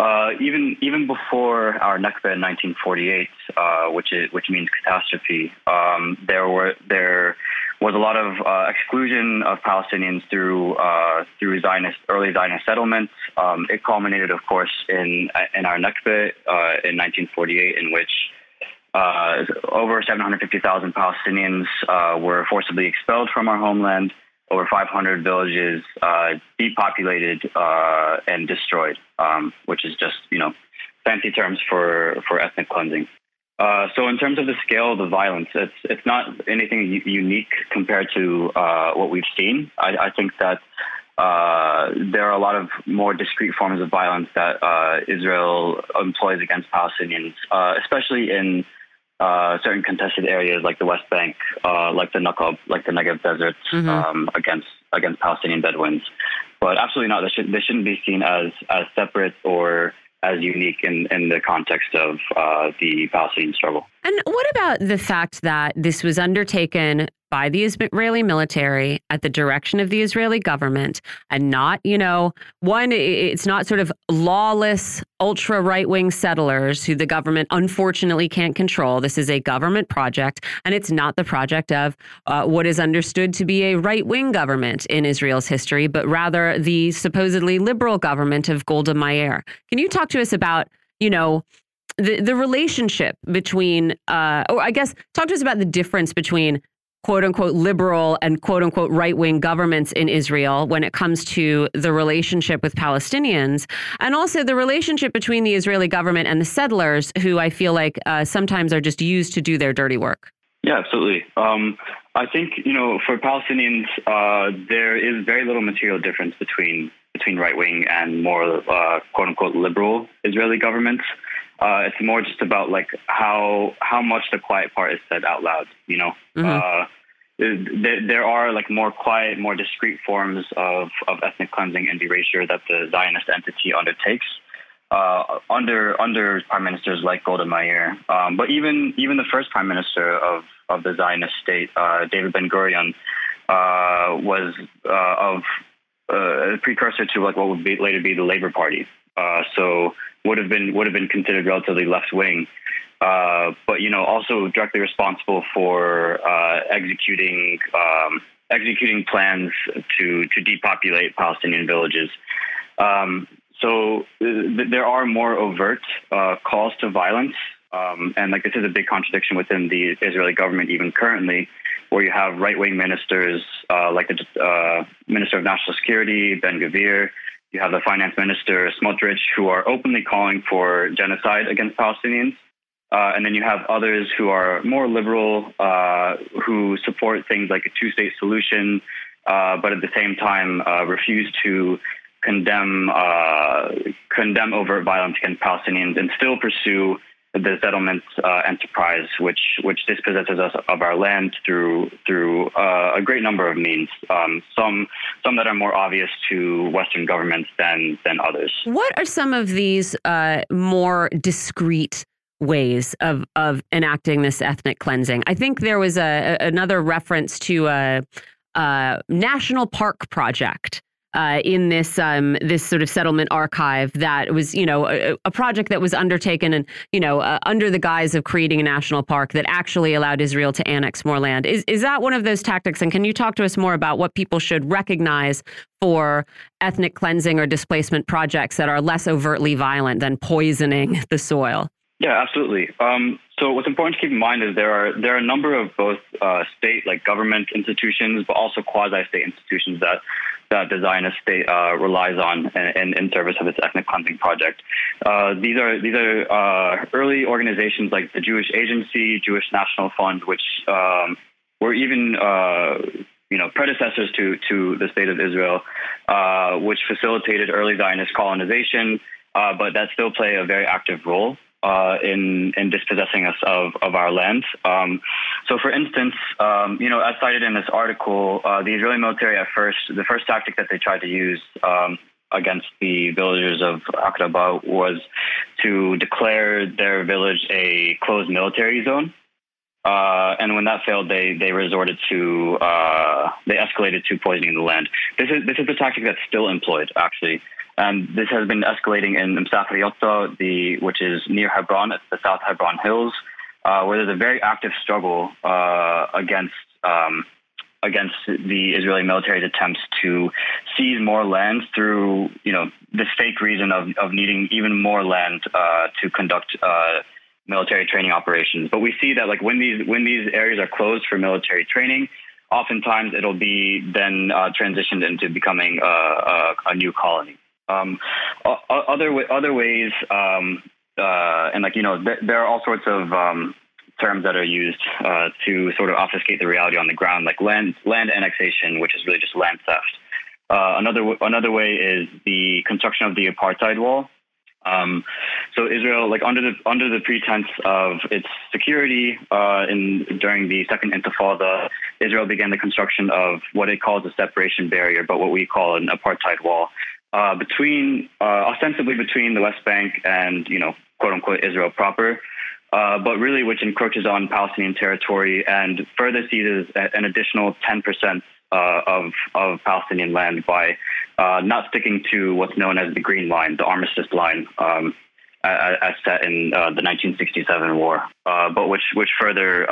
uh, even even before our Nakba in 1948, uh, which is which means catastrophe, um, there were there was a lot of uh, exclusion of Palestinians through uh, through Zionist early Zionist settlements. Um, it culminated, of course, in in our Nakba in 1948, in which uh, over 750,000 Palestinians uh, were forcibly expelled from our homeland. Over 500 villages uh, depopulated uh, and destroyed, um, which is just you know fancy terms for for ethnic cleansing. Uh, so in terms of the scale of the violence, it's it's not anything unique compared to uh, what we've seen. I, I think that uh, there are a lot of more discrete forms of violence that uh, Israel employs against Palestinians, uh, especially in uh, certain contested areas like the West Bank, uh, like the Naqab, like the Negev Desert, mm-hmm. um, against against Palestinian Bedouins. But absolutely not. This, should, this shouldn't be seen as as separate or as unique in, in the context of uh, the Palestinian struggle.
And what about the fact that this was undertaken by the Israeli military at the direction of the Israeli government and not, you know, one, it's not sort of lawless, ultra right wing settlers who the government unfortunately can't control. This is a government project, and it's not the project of uh, what is understood to be a right wing government in Israel's history, but rather the supposedly liberal government of Golda Meir. Can you talk to us about, you know, the, the relationship between, uh, or I guess, talk to us about the difference between quote unquote liberal and quote unquote right wing governments in Israel when it comes to the relationship with Palestinians and also the relationship between the Israeli government and the settlers who I feel like uh, sometimes are just used to do their dirty work.
Yeah, absolutely. Um, I think you know for Palestinians, uh, there is very little material difference between between right wing and more uh, quote unquote liberal Israeli governments. Uh, it's more just about like how how much the quiet part is said out loud. You know, mm-hmm. Uh, there, there, are like more quiet, more discreet forms of, of ethnic cleansing and erasure that the Zionist entity undertakes. Uh, under under prime ministers like Golda Meir, um, but even even the first prime minister of of the Zionist state, uh, David Ben Gurion, uh, was uh, of uh, a precursor to like what would be, later be the Labor Party. Uh, so would have been would have been considered relatively left wing, uh, but you know also directly responsible for uh, executing um, executing plans to to depopulate Palestinian villages. Um, so th- there are more overt uh, calls to violence, um, and like this is a big contradiction within the Israeli government even currently, where you have right wing ministers uh, like the Minister of National Security Ben Gvir you have the finance minister, Smotrich, who are openly calling for genocide against Palestinians. Uh, and then you have others who are more liberal, uh, who support things like a two state solution, uh, but at the same time uh, refuse to condemn, uh, condemn overt violence against Palestinians and still pursue the settlement uh, enterprise, which which dispossesses us of our land through through uh, a great number of means. Um, some some that are more obvious to Western governments than than others.
What are some of these uh, more discreet? ways of of enacting this ethnic cleansing. I think there was a, another reference to a, a national park project uh, in this um, this sort of settlement archive that was you know a, a project that was undertaken and you know uh, under the guise of creating a national park that actually allowed Israel to annex more land. Is is that one of those tactics? And can you talk to us more about what people should recognize for ethnic cleansing or displacement projects that are less overtly violent than poisoning the soil?
Yeah, absolutely. Um, so what's important to keep in mind is there are there are a number of both uh, state like government institutions, but also quasi-state institutions that that the Zionist state uh, relies on in, in, service of its ethnic cleansing project. Uh, these are these are uh, early organizations like the Jewish Agency, Jewish National Fund, which um, were even uh, you know predecessors to to the state of Israel, uh, which facilitated early Zionist colonization, uh, but that still play a very active role uh, in in dispossessing us of of our land. Um, so, for instance, um, you know, as cited in this article, uh, the Israeli military at first, the first tactic that they tried to use. Um, against the villagers of Aqraba was to declare their village a closed military zone. Uh, and when that failed, they they resorted to uh, they escalated to poisoning the land. This is this is a tactic that's still employed actually. And this has been escalating in Masafer Yatta which is near Hebron, it's the South Hebron Hills, uh, where there's a very active struggle uh, against um, against the Israeli military's attempts to seize more land through, you know, this fake reason of, of needing even more land uh, to conduct uh, military training operations. But we see that like when these when these areas are closed for military training, oftentimes it'll be then uh, transitioned into becoming a, a, a new colony. Um, other other ways, um, uh, and like you know, th- there are all sorts of um, terms that are used uh, to sort of obfuscate the reality on the ground, like land land annexation, which is really just land theft. Uh, another w- another way is the construction of the apartheid wall. Um, so Israel, like under the under the pretense of its security uh, in during the second Intifada, Israel began the construction of what it calls a separation barrier, but what we call an apartheid wall, uh, between uh, ostensibly between the West Bank and you know quote unquote Israel proper, uh, but really which encroaches on Palestinian territory and further seizes an additional 10 percent uh, of of Palestinian land by uh, not sticking to what's known as the Green Line, the armistice line. Um, as set in the 1967 war, but which which further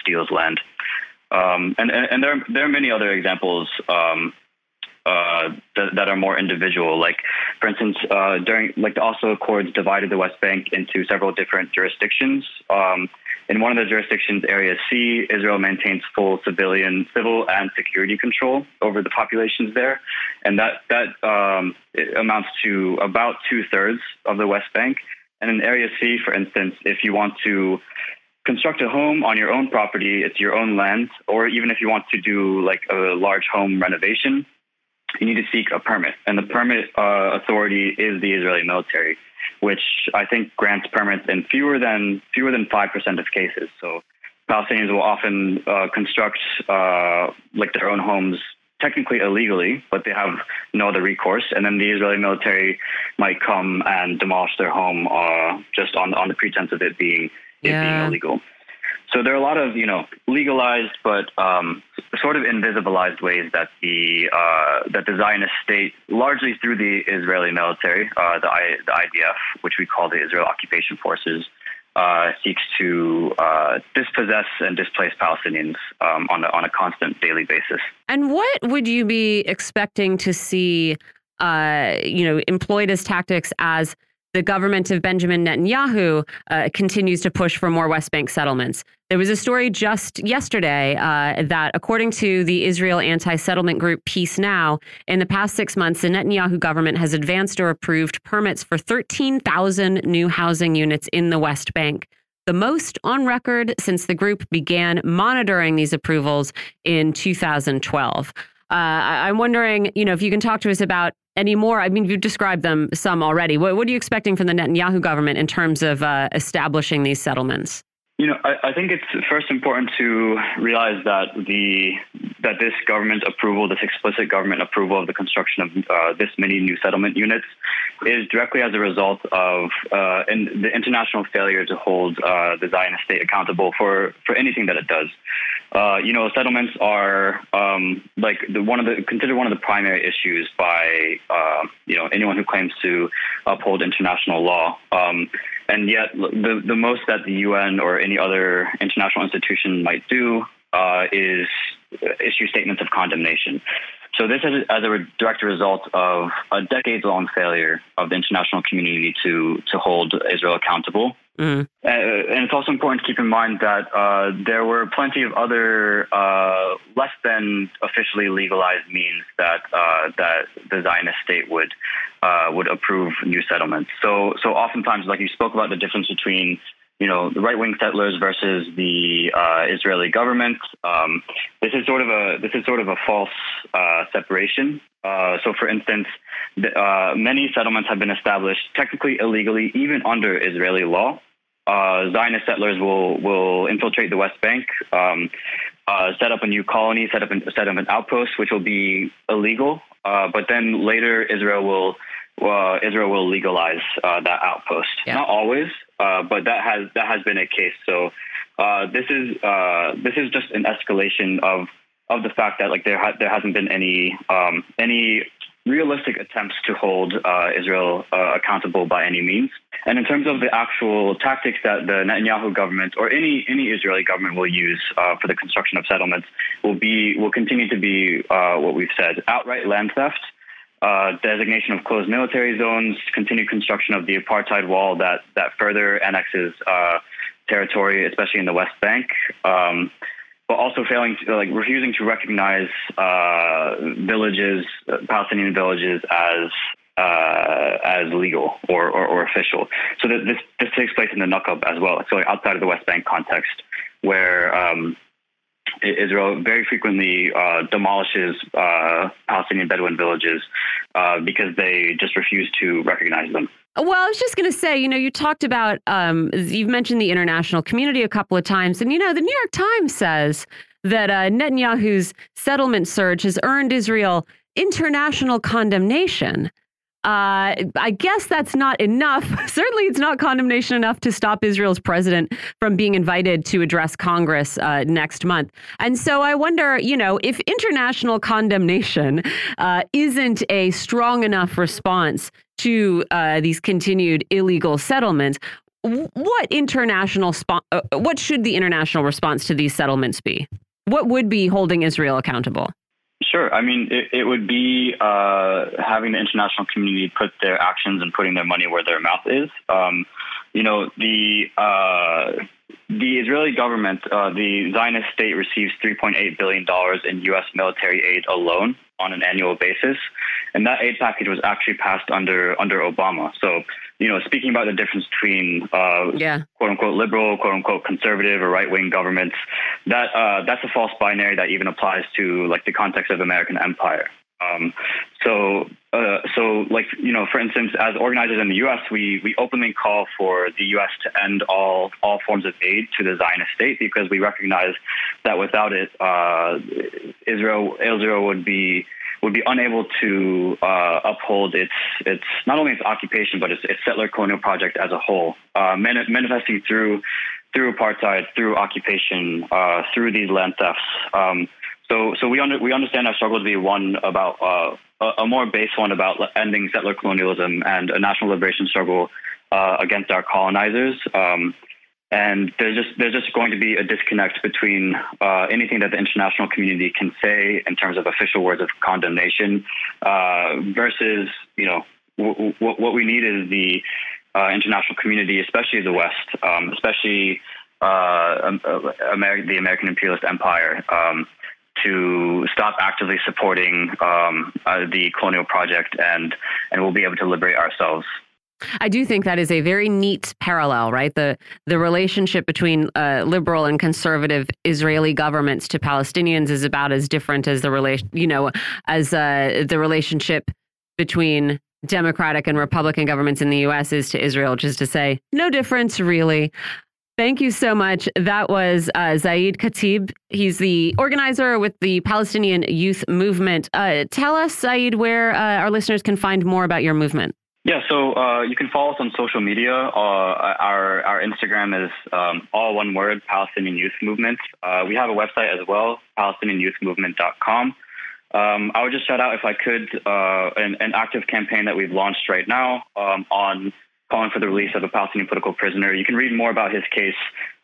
steals land. Um, and, and there, are, there are many other examples um, uh, that, that, are more individual. Like, for instance, uh, during like the Oslo Accords divided the West Bank into several different jurisdictions. Um, in one of the jurisdictions, Area C, Israel maintains full civilian, civil, and security control over the populations there, and that that um, amounts to about two thirds of the West Bank. And in Area C, for instance, if you want to construct a home on your own property, it's your own land, or even if you want to do like a large home renovation, you need to seek a permit. And the permit uh, authority is the Israeli military, which I think grants permits in fewer than fewer than five percent of cases. So Palestinians will often uh, construct uh, like their own homes technically illegally, but they have no other recourse. And then the Israeli military might come and demolish their home uh, just on on the pretense of it being yeah. it being illegal. So there are a lot of you know legalized but um, sort of invisibilized ways that the uh, that the Zionist state, largely through the Israeli military, uh, the, I, the IDF, which we call the Israel Occupation Forces, uh, seeks to uh, dispossess and displace Palestinians um, on a, on a constant daily basis.
And what would you be expecting to see, uh, you know, employed as tactics as the government of Benjamin Netanyahu uh, continues to push for more West Bank settlements. There was a story just yesterday uh, that, according to the Israel anti settlement group Peace Now, in the past six months, the Netanyahu government has advanced or approved permits for 13,000 new housing units in the West Bank. The most on record since the group began monitoring these approvals in 2012. Uh, I'm wondering, you know, if you can talk to us about any more? I mean, you've described them some already. What, what are you expecting from the Netanyahu government in terms of uh, establishing these settlements?
You know, I, I, think it's first important to realize that the that this government approval, this explicit government approval of the construction of uh, this many new settlement units, is directly as a result of uh, in the international failure to hold uh, the Zionist state accountable for for anything that it does. Uh, you know, settlements are um, like the, one of the considered one of the primary issues by uh, you know anyone who claims to uphold international law. Um, and yet, the the most that the UN or any other international institution might do uh, is issue statements of condemnation. So this is as a direct result of a decades-long failure of the international community to to hold Israel accountable. Mm-hmm. And it's also important to keep in mind that uh, there were plenty of other uh, less than officially legalized means that uh, that the Zionist state would uh, would approve new settlements. So so oftentimes, like you spoke about the difference between you know, the right-wing settlers versus the uh, Israeli government. Um, this is sort of a this is sort of a false separation. Uh, so, for instance, the, uh, many settlements have been established technically illegally, even under Israeli law. Uh, Zionist settlers will will infiltrate the West Bank, um, uh, set up a new colony, set up an, set up an outpost, which will be illegal. but then later, Israel will Israel will legalize that outpost. Yeah. Not always, uh, but that has that has been a case. So uh, this is uh, this is just an escalation of of the fact that like there ha- there hasn't been any um, any realistic attempts to hold uh, Israel uh, accountable by any means. And in terms of the actual tactics that the Netanyahu government or any any Israeli government will use for the construction of settlements will be will continue to be what we've said: outright land theft uh, designation of closed military zones, continued construction of the apartheid wall that that further annexes uh, territory, especially in the West Bank, um, but also failing to, like refusing to recognize uh, villages, Palestinian villages, as uh, as legal or, or, or official. So this this takes place in the Naqab as well. So outside of the West Bank context, where um, Israel very frequently uh, demolishes uh, Palestinian Bedouin villages uh, because they just refuse to recognize them.
Well, I was just going to say, you know, you talked about, um, you've mentioned the international community a couple of times. And, you know, the New York Times says that uh, Netanyahu's settlement surge has earned Israel international condemnation. Uh, I guess that's not enough. Certainly, it's not condemnation enough to stop Israel's president from being invited to address Congress uh, next month. And so I wonder, you know, if international condemnation uh, isn't a strong enough response to uh, these continued illegal settlements, what international uh, what should the international response to these settlements be? What would be holding Israel accountable?
Sure. I mean, it, it would be uh, having the international community put their actions and putting their money where their mouth is. Um, you know, the uh, the Israeli government, uh, the Zionist state, receives 3.8 billion dollars in U.S. military aid alone on an annual basis, and that aid package was actually passed under under Obama. So, you know, speaking about the difference between uh,
yeah.
quote unquote liberal, quote unquote conservative, or right wing governments, that uh, that's a false binary that even applies to like the context of American empire. Um, so, uh, so like you know, for instance, as organizers in the U.S., we we openly call for the U.S. to end all all forms of aid to the Zionist state because we recognize that without it, uh, Israel Israel would be would be unable to uh, uphold its its not only its occupation but its, its settler colonial project as a whole, uh, manifesting through through apartheid, through occupation, uh, through these land thefts. Um, so, so we under, we understand our struggle to be one about uh, a, a, more base one about ending settler colonialism and a national liberation struggle uh, against our colonizers. Um, and there's just there's just going to be a disconnect between uh, anything that the international community can say in terms of official words of condemnation uh, versus you know w- w- what we need is the uh, international community, especially the West, um, especially uh, Amer- the American imperialist empire. Um, to stop actively supporting um, uh, the colonial project and and we'll be able to liberate ourselves.
I do think that is a very neat parallel, right? The the relationship between uh, liberal and conservative Israeli governments to Palestinians is about as different as the relation, you know, as uh, the relationship between Democratic and Republican governments in the U.S. is to Israel, just to say no difference really. Thank you so much. That was uh, Zaid Khatib. He's the organizer with the Palestinian Youth Movement. Uh, tell us, Zaid, where uh, our listeners can find more about your movement.
Yeah, so uh, you can follow us on social media. Uh, our our Instagram is um, all one word, Palestinian Youth Movement. Uh, we have a website as well, PalestinianYouthMovement.com. Um, I would just shout out, if I could, an, an, active campaign that we've launched right now um, on calling for the release of a Palestinian political prisoner. You can read more about his case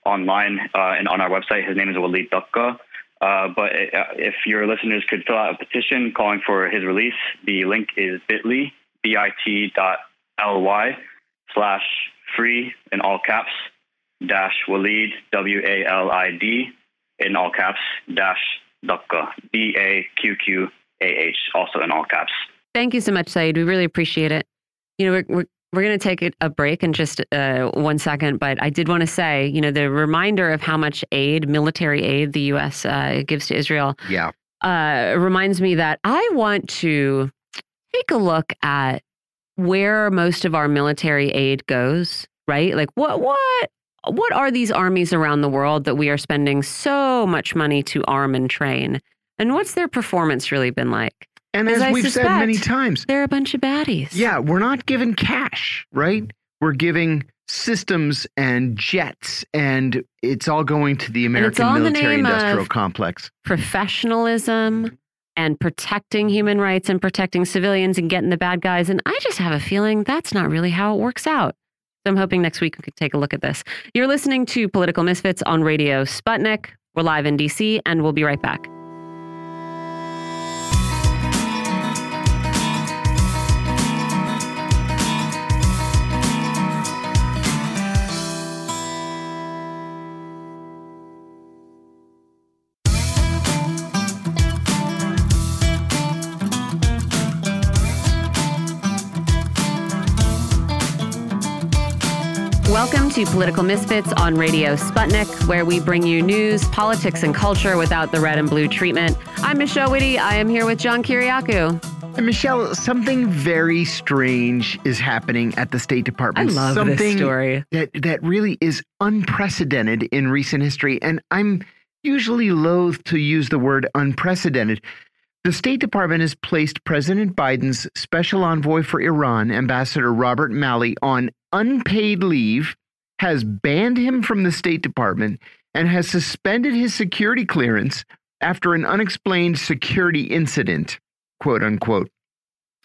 online uh, and on our website. His name is Walid Daqqah. Uh, but uh, if your listeners could fill out a petition calling for his release, the link is bit.ly, bit dot ly slash free in all caps dash Walid, W A L I D, in all caps dash Daqqah, D A Q Q A H, also in all caps.
Thank you so much, Saeed. We really appreciate it. You know, we're, we're we're going to take a break in just uh, one second, but I did want to say, you know, the reminder of how much aid, military aid, the U.S. Uh, gives to Israel.
Yeah.
Uh, reminds me that I want to take a look at where most of our military aid goes. Right? Like what what what are these armies around the world that we are spending so much money to arm and train? And what's their performance really been like?
And as, as we've said many times,
they're a bunch of baddies.
Yeah, we're not given cash, right? We're giving systems and jets, and it's all going to the American military industrial complex.
Professionalism and protecting human rights and protecting civilians and getting the bad guys. And I just have a feeling that's not really how it works out. So I'm hoping next week we could take a look at this. You're listening to Political Misfits on Radio Sputnik. We're live in DC, and we'll be right back. Welcome to Political Misfits on Radio Sputnik, where we bring you news, politics, and culture without the red and blue treatment. I'm Michelle Witte. I am here with John Kiriakou.
And Michelle, something very strange is happening at the State Department.
I love
something
this story.
That, that really is unprecedented in recent history. And I'm usually loath to use the word unprecedented. The State Department has placed President Biden's special envoy for Iran, Ambassador Robert Malley, on unpaid leave, has banned him from the State Department, and has suspended his security clearance after an unexplained security incident, quote unquote.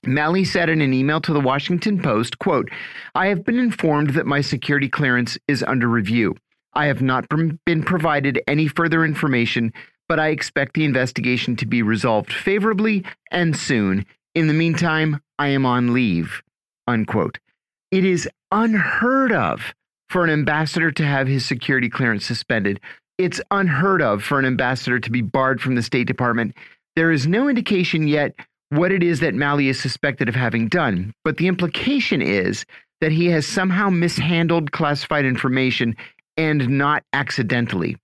Malley said in an email to the Washington Post, quote, I have been informed that my security clearance is under review. I have not been provided any further information, but I expect the investigation to be resolved favorably and soon. In the meantime, I am on leave. Unquote. It is unheard of for an ambassador to have his security clearance suspended. It's unheard of for an ambassador to be barred from the State Department. There is no indication yet what it is that Malley is suspected of having done, but the implication is that he has somehow mishandled classified information and not accidentally.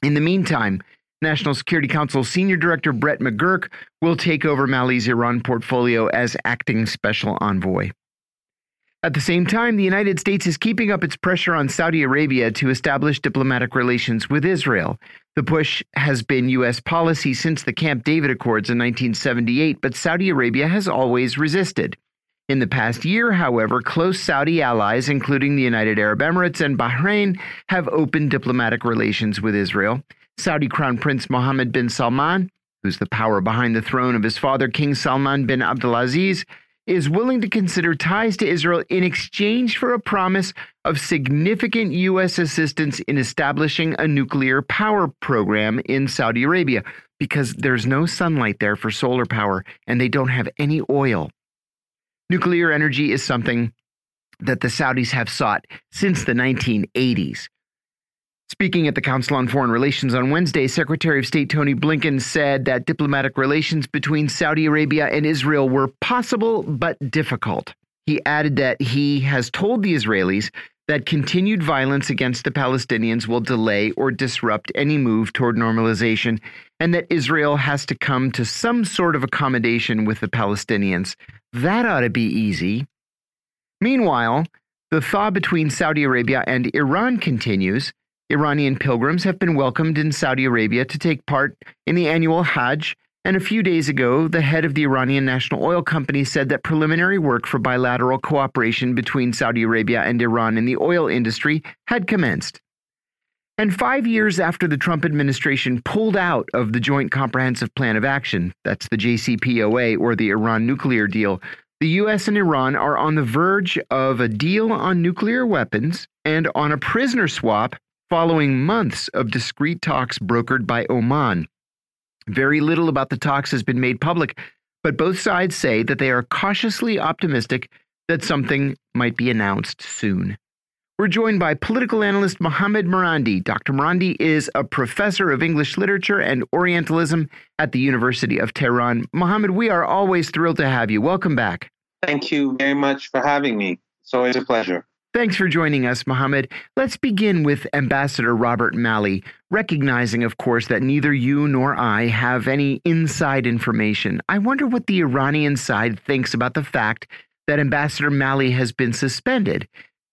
In the meantime, National Security Council Senior Director Brett McGurk will take over Malley's Iran portfolio as acting special envoy. At the same time, the United States is keeping up its pressure on Saudi Arabia to establish diplomatic relations with Israel. The push has been U.S. policy since the Camp David Accords in 1978, but Saudi Arabia has always resisted. In the past year, however, close Saudi allies, including the United Arab Emirates and Bahrain, have opened diplomatic relations with Israel. Saudi Crown Prince Mohammed bin Salman, who's the power behind the throne of his father, King Salman bin Abdulaziz, is willing to consider ties to Israel in exchange for a promise of significant U.S. assistance in establishing a nuclear power program in Saudi Arabia because there's no sunlight there for solar power and they don't have any oil. Nuclear energy is something that the Saudis have sought since the 1980s. Speaking at the Council on Foreign Relations on Wednesday, Secretary of State Tony Blinken said that diplomatic relations between Saudi Arabia and Israel were possible but difficult. He added that he has told the Israelis that continued violence against the Palestinians will delay or disrupt any move toward normalization, and that Israel has to come to some sort of accommodation with the Palestinians. That ought to be easy. Meanwhile, the thaw between Saudi Arabia and Iran continues. Iranian pilgrims have been welcomed in Saudi Arabia to take part in the annual Hajj, and a few days ago, the head of the Iranian National Oil Company said that preliminary work for bilateral cooperation between Saudi Arabia and Iran in the oil industry had commenced. And five years after the Trump administration pulled out of the Joint Comprehensive Plan of Action, that's the JCPOA or the Iran nuclear deal, the U.S. and Iran are on the verge of a deal on nuclear weapons and on a prisoner swap following months of discreet talks brokered by Oman. Very little about the talks has been made public, but both sides say that they are cautiously optimistic that something might be announced soon. We're joined by political analyst Mohammad Marandi. Dr. Marandi is a professor of English literature and Orientalism at the University of Tehran. Mohammad, we are always thrilled to have you. Welcome back.
Thank you very much for having me. It's always a pleasure.
Thanks for joining us, Mohammed. Let's begin with Ambassador Robert Malley, recognizing, of course, that neither you nor I have any inside information. I wonder what the Iranian side thinks about the fact that Ambassador Malley has been suspended.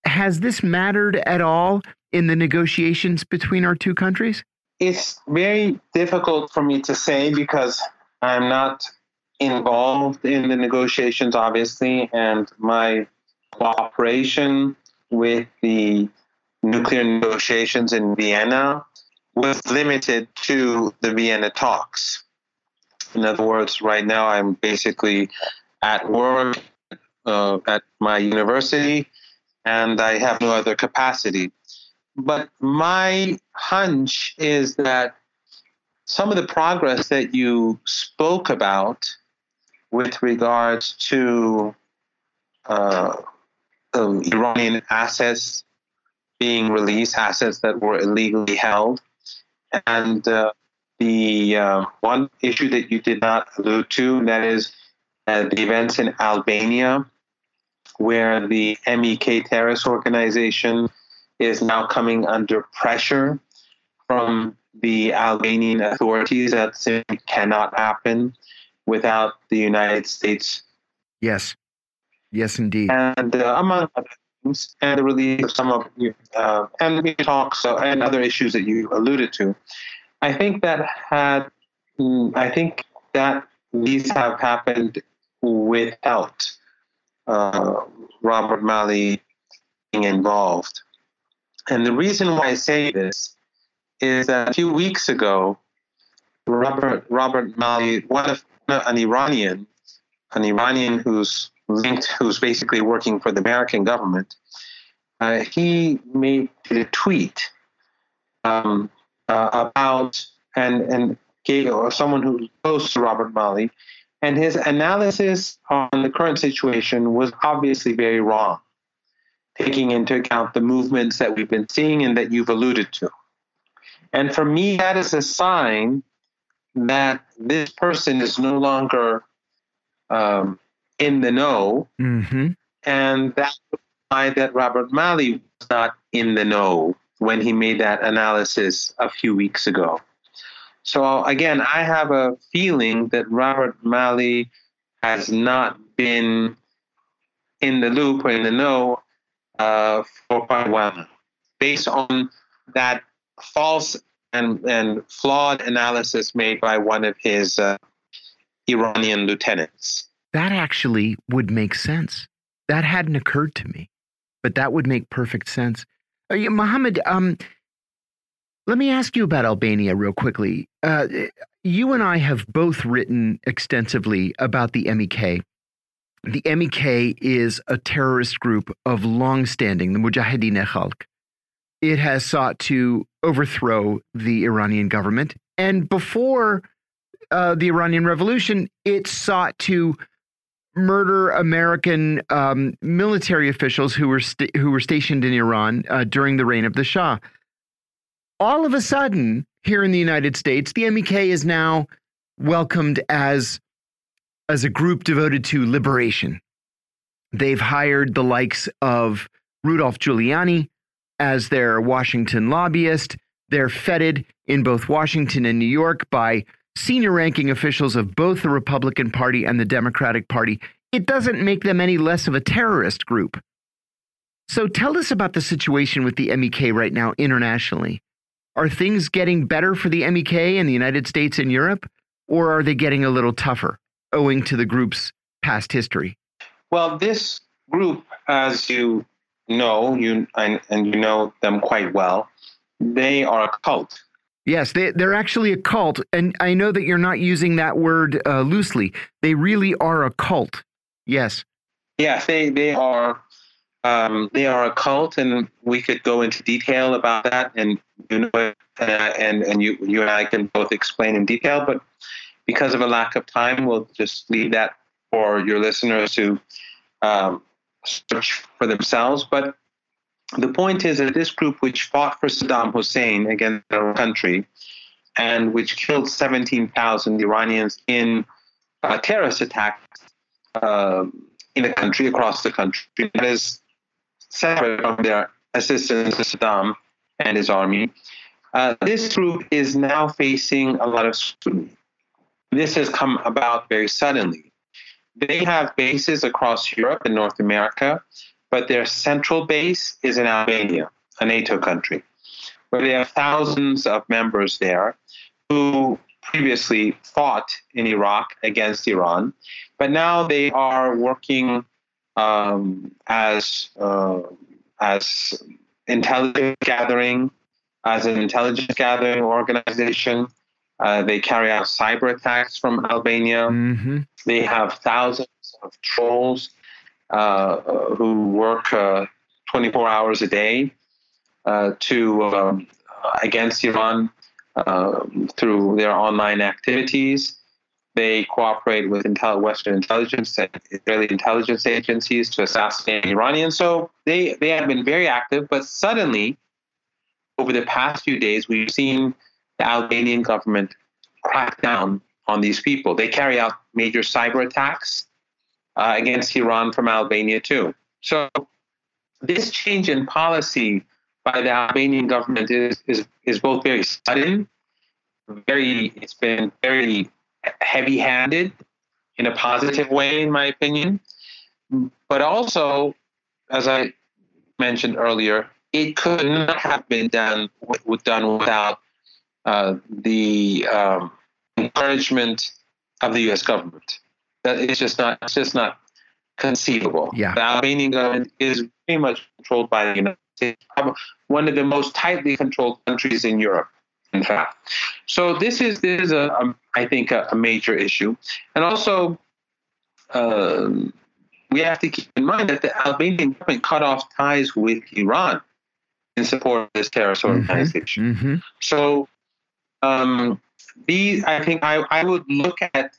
Has this mattered at all in the negotiations between our two countries?
It's very difficult for me to say because I'm not involved in the negotiations, obviously, and my cooperation with the nuclear negotiations in Vienna was limited to the Vienna talks. In other words, right now I'm basically at work uh, at my university and I have no other capacity. But my hunch is that some of the progress that you spoke about with regards to uh, um, Iranian assets being released, assets that were illegally held. And uh, the uh, one issue that you did not allude to, and that is uh, the events in Albania, where the MEK terrorist organization is now coming under pressure from the Albanian authorities. That simply cannot happen without the United States.
Yes. Yes, indeed.
And uh, among other things, and the release of some of uh, and the talks uh, and other issues that you alluded to, I think that had, I think that these have happened without uh, Robert Malley being involved. And the reason why I say this is that a few weeks ago, Robert Robert Malley, one of an Iranian, an Iranian who's linked, who's basically working for the American government, uh, he made a tweet um, uh, about and and gave or someone who close to Robert Malley, and his analysis on the current situation was obviously very wrong. taking into account the movements that we've been seeing and that you've alluded to. And for me, that is a sign that this person is no longer um, in the know.
Mm-hmm.
And that why that Robert Malley was not in the know when he made that analysis a few weeks ago. So again, I have a feeling that Robert Malley has not been in the loop or in the know uh, for quite a while based on that false and, and flawed analysis made by one of his uh, Iranian lieutenants.
That actually would make sense. That hadn't occurred to me, but that would make perfect sense. Uh, Mohammed, um, let me ask you about Albania real quickly. Uh, you and I have both written extensively about the MEK. The MEK is a terrorist group of long-standing, the Mujahideen Khalq. It has sought to overthrow the Iranian government, and before uh, the Iranian Revolution, it sought to murder American um, military officials who were who were stationed in Iran uh, during the reign of the Shah. All of a sudden, here in the United States, the MEK is now welcomed as as a group devoted to liberation. They've hired the likes of Rudolph Giuliani as their Washington lobbyist. They're feted in both Washington and New York by senior ranking officials of both the Republican Party and the Democratic Party, it doesn't make them any less of a terrorist group. So tell us about the situation with the MEK right now internationally. Are things getting better for the MEK in the United States and Europe, or are they getting a little tougher owing to the group's past history?
Well, this group, as you know, you and, and you know them quite well, they are a cult.
Yes, they, they're actually a cult. And I know that you're not using that word uh, loosely. They really are a cult. Yes.
Yes, they, they are. Um, they are a cult, and we could go into detail about that, and you know, and and you you and I can both explain in detail. But because of a lack of time, we'll just leave that for your listeners to um, search for themselves. But the point is that this group, which fought for Saddam Hussein against their country, and which killed 17,000 Iranians in uh, terrorist attacks uh, in the country, across the country, that is separate from their assistance to Saddam and his army. Uh, this group is now facing a lot of scrutiny. This has come about very suddenly. They have bases across Europe and North America but their central base is in Albania, a NATO country, where they have thousands of members there who previously fought in Iraq against Iran, but now they are working um, as uh, as intelligence gathering, as an intelligence gathering organization. Uh, they carry out cyber attacks from Albania.
Mm-hmm.
They have thousands of trolls who work uh, 24 hours a day uh, to um, against Iran through their online activities. They cooperate with intel- Western intelligence and Israeli intelligence agencies to assassinate Iranians. So they, they have been very active, but suddenly, over the past few days, we've seen the Albanian government crack down on these people. They carry out major cyber attacks uh, against Iran from Albania too. So this change in policy by the Albanian government is, is, is both very sudden, very it's been very heavy-handed in a positive way, in my opinion, but also, as I mentioned earlier, it could not have been done done without uh, the um, encouragement of the U.S. government. That it's just not it's just not conceivable.
Yeah.
The Albanian government is very much controlled by the United States, one of the most tightly controlled countries in Europe, in fact. So this is this is a, a I think a, a, major issue, and also. Um, we have to keep in mind that the Albanian government cut off ties with Iran in support of this terrorist
Mm-hmm.
organization.
Mm-hmm.
So, um, these, I think I, I would look at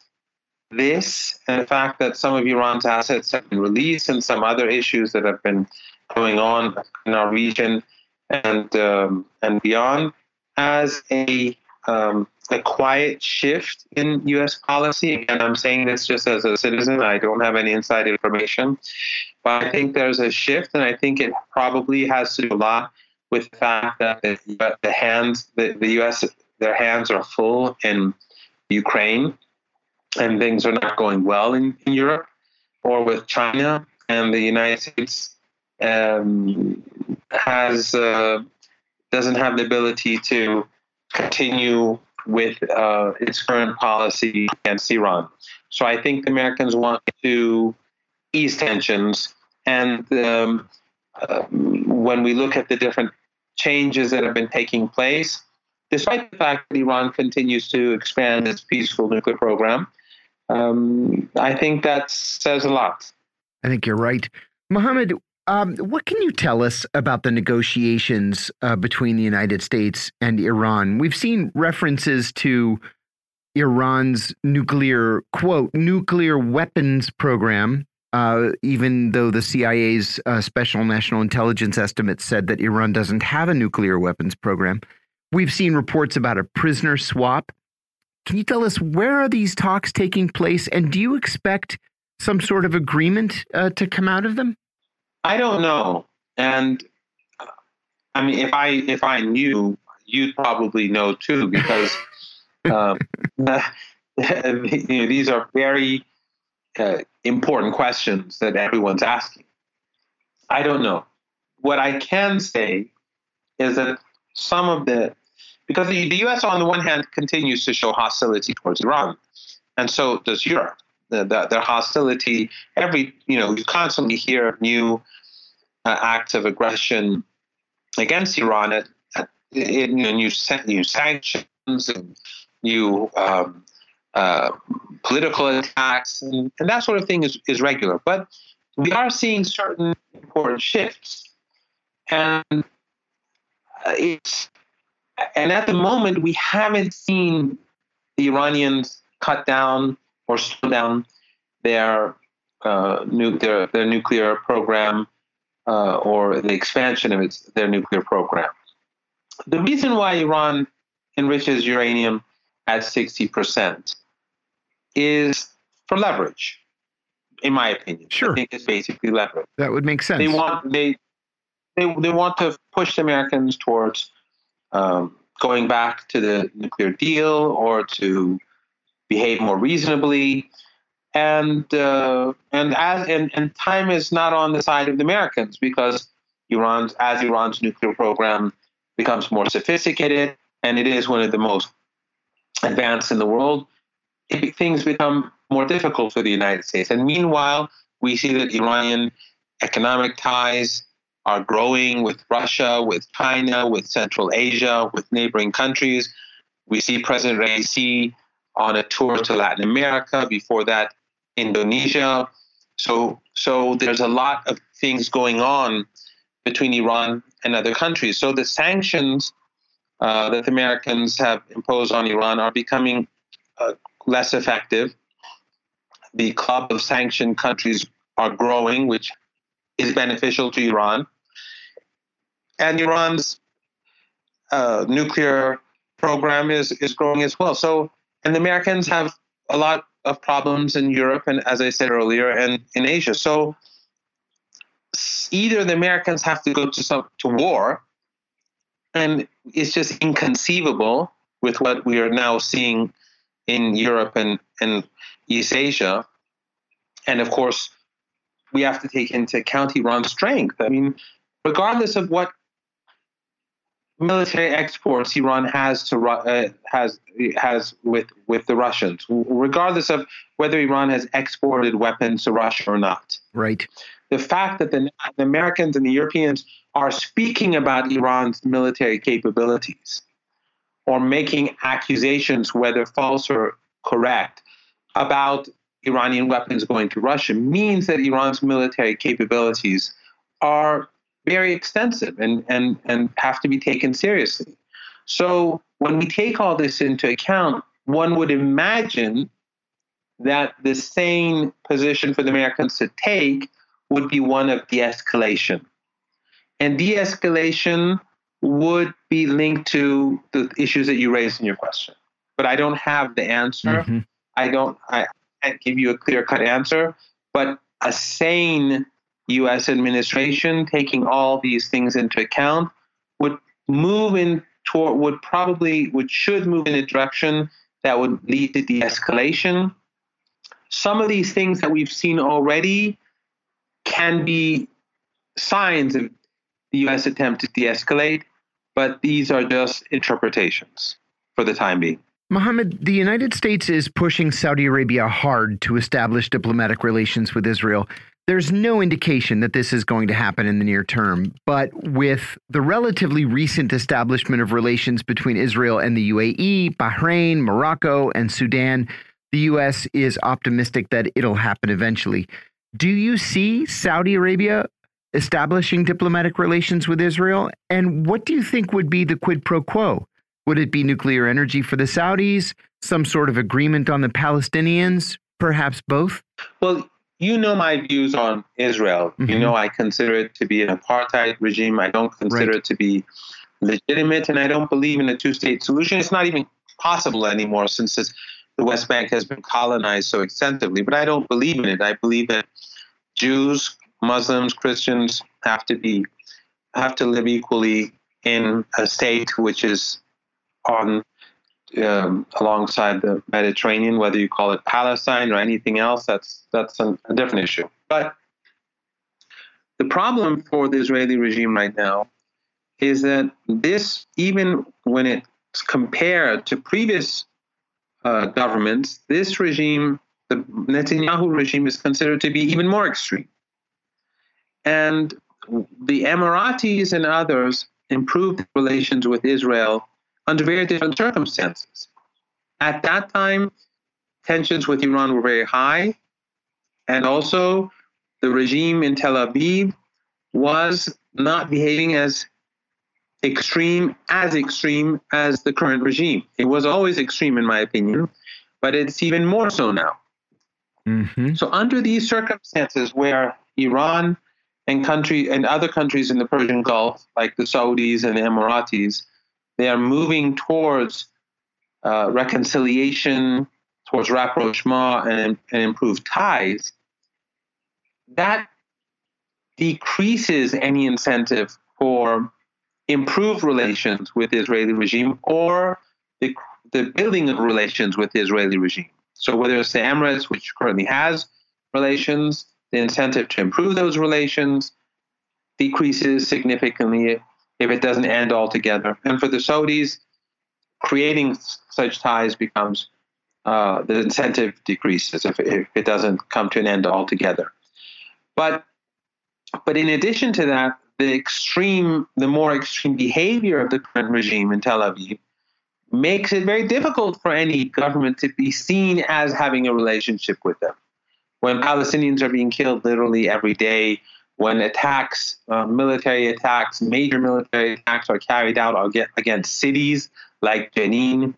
this and the fact that some of Iran's assets have been released and some other issues that have been going on in our region and um, and beyond as a um, a quiet shift in U.S. policy. And I'm saying this just as a citizen. I don't have any inside information, but I think there's a shift, and I think it probably has to do a lot with the fact that the, the hands, the, the U.S. their hands are full in Ukraine, and things are not going well in, in Europe or with China, and the United States um, has uh, doesn't have the ability to continue with uh, its current policy against Iran. So I think the Americans want to ease tensions. And um, uh, when we look at the different changes that have been taking place, despite the fact that Iran continues to expand its peaceful nuclear program, um, I think that says a lot.
I think you're right. Mohammed, um, what can you tell us about the negotiations uh, between the United States and Iran? We've seen references to Iran's nuclear, quote, nuclear weapons program, uh, even though the CIA's uh, Special National Intelligence estimates said that Iran doesn't have a nuclear weapons program. We've seen reports about a prisoner swap. Can you tell us where are these talks taking place, and do you expect some sort of agreement uh, to come out of them?
I don't know, and I mean, if I if I knew, you'd probably know too, because um, you know, these are very uh, important questions that everyone's asking. I don't know. What I can say is that some of the because the, the U.S. on the one hand continues to show hostility towards Iran, and so does Europe the, the, their hostility. Every you know, you constantly hear new uh, acts of aggression against Iran, at, at, in, new new sanctions and new um, uh, political attacks, and, and that sort of thing is, is regular. But we are seeing certain important shifts, and uh, it's and at the moment we haven't seen the Iranians cut down or slow down their uh, nu- their, their nuclear program uh, or the expansion of its their nuclear program. The reason why Iran enriches uranium at 60% is for leverage, in my opinion.
Sure.
I think it's basically leverage.
That would make sense.
They want they they, they want to push the Americans towards um, going back to the nuclear deal or to behave more reasonably. And uh, and as and, and time is not on the side of the Americans because Iran's as Iran's nuclear program becomes more sophisticated and it is one of the most advanced in the world, it, things become more difficult for the United States. And meanwhile, we see that Iranian economic ties are growing with Russia, with China, with Central Asia, with neighboring countries. We see President Raisi on a tour to Latin America. Before that, Indonesia. So, so there's a lot of things going on between Iran and other countries. So the sanctions uh, that the Americans have imposed on Iran are becoming uh, less effective. The club of sanctioned countries are growing, which is beneficial to Iran. And Iran's uh, nuclear program is, is growing as well. So, and the Americans have a lot of problems in Europe and, as I said earlier, and in Asia. So, either the Americans have to go to some to war, and it's just inconceivable with what we are now seeing in Europe and, and East Asia. And of course, we have to take into account Iran's strength. I mean, regardless of what military exports Iran has to uh, has has with with the Russians, regardless of whether Iran has exported weapons to Russia or not.
Right.
The fact that the, the Americans and the Europeans are speaking about Iran's military capabilities or making accusations, whether false or correct, about Iranian weapons going to Russia means that Iran's military capabilities are very extensive and, and, and have to be taken seriously. So when we take all this into account, one would imagine that the sane position for the Americans to take would be one of de escalation. And de escalation would be linked to the issues that you raised in your question. But I don't have the answer. Mm-hmm. I don't, I can't give you a clear cut answer. But a sane US administration, taking all these things into account, would move in toward, would probably, would should move in a direction that would lead to de escalation. Some of these things that we've seen already can be signs of the US attempt to de escalate, but these are just interpretations for the time being.
Mohammed, the United States is pushing Saudi Arabia hard to establish diplomatic relations with Israel. There's no indication that this is going to happen in the near term, but with the relatively recent establishment of relations between Israel and the UAE, Bahrain, Morocco, and Sudan, the U.S. is optimistic that it'll happen eventually. Do you see Saudi Arabia establishing diplomatic relations with Israel? And what do you think would be the quid pro quo? Would it be nuclear energy for the Saudis, some sort of agreement on the Palestinians, perhaps both?
Well, you know my views on Israel. Mm -hmm. You mm-hmm. know I consider it to be an apartheid regime. I don't consider right. it to be legitimate, and I don't believe in a two-state solution. It's not even possible anymore since the West Bank has been colonized so extensively. But I don't believe in it. I believe that Jews, Muslims, Christians have to be have to live equally in a state which is on um, alongside the Mediterranean, whether you call it Palestine or anything else, that's that's a, a different issue. But the problem for the Israeli regime right now is that this, even when it's compared to previous uh, governments, this regime, the Netanyahu regime, is considered to be even more extreme. And the Emiratis and others improved relations with Israel under very different circumstances. At that time, tensions with Iran were very high, and also the regime in Tel Aviv was not behaving as extreme as extreme as the current regime. It was always extreme, in my opinion, but it's even more so now. Mm-hmm. So, under these circumstances, where Iran and country and other countries in the Persian Gulf, like the Saudis and the Emiratis, they are moving towards uh, reconciliation, towards rapprochement, and, and improved ties, that decreases any incentive for improved relations with the Israeli regime or the, the building of relations with the Israeli regime. So whether it's the Emirates, which currently has relations, the incentive to improve those relations decreases significantly if it doesn't end altogether. And for the Saudis, creating such ties becomes uh, the incentive decreases if, if it doesn't come to an end altogether. But but in addition to that, the extreme, the more extreme behavior of the current regime in Tel Aviv makes it very difficult for any government to be seen as having a relationship with them. When Palestinians are being killed literally every day, when attacks, uh, military attacks, major military attacks are carried out against cities like Jenin,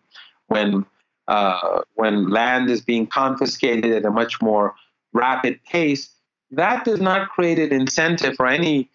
when uh, when land is being confiscated at a much more rapid pace, that does not create an incentive for any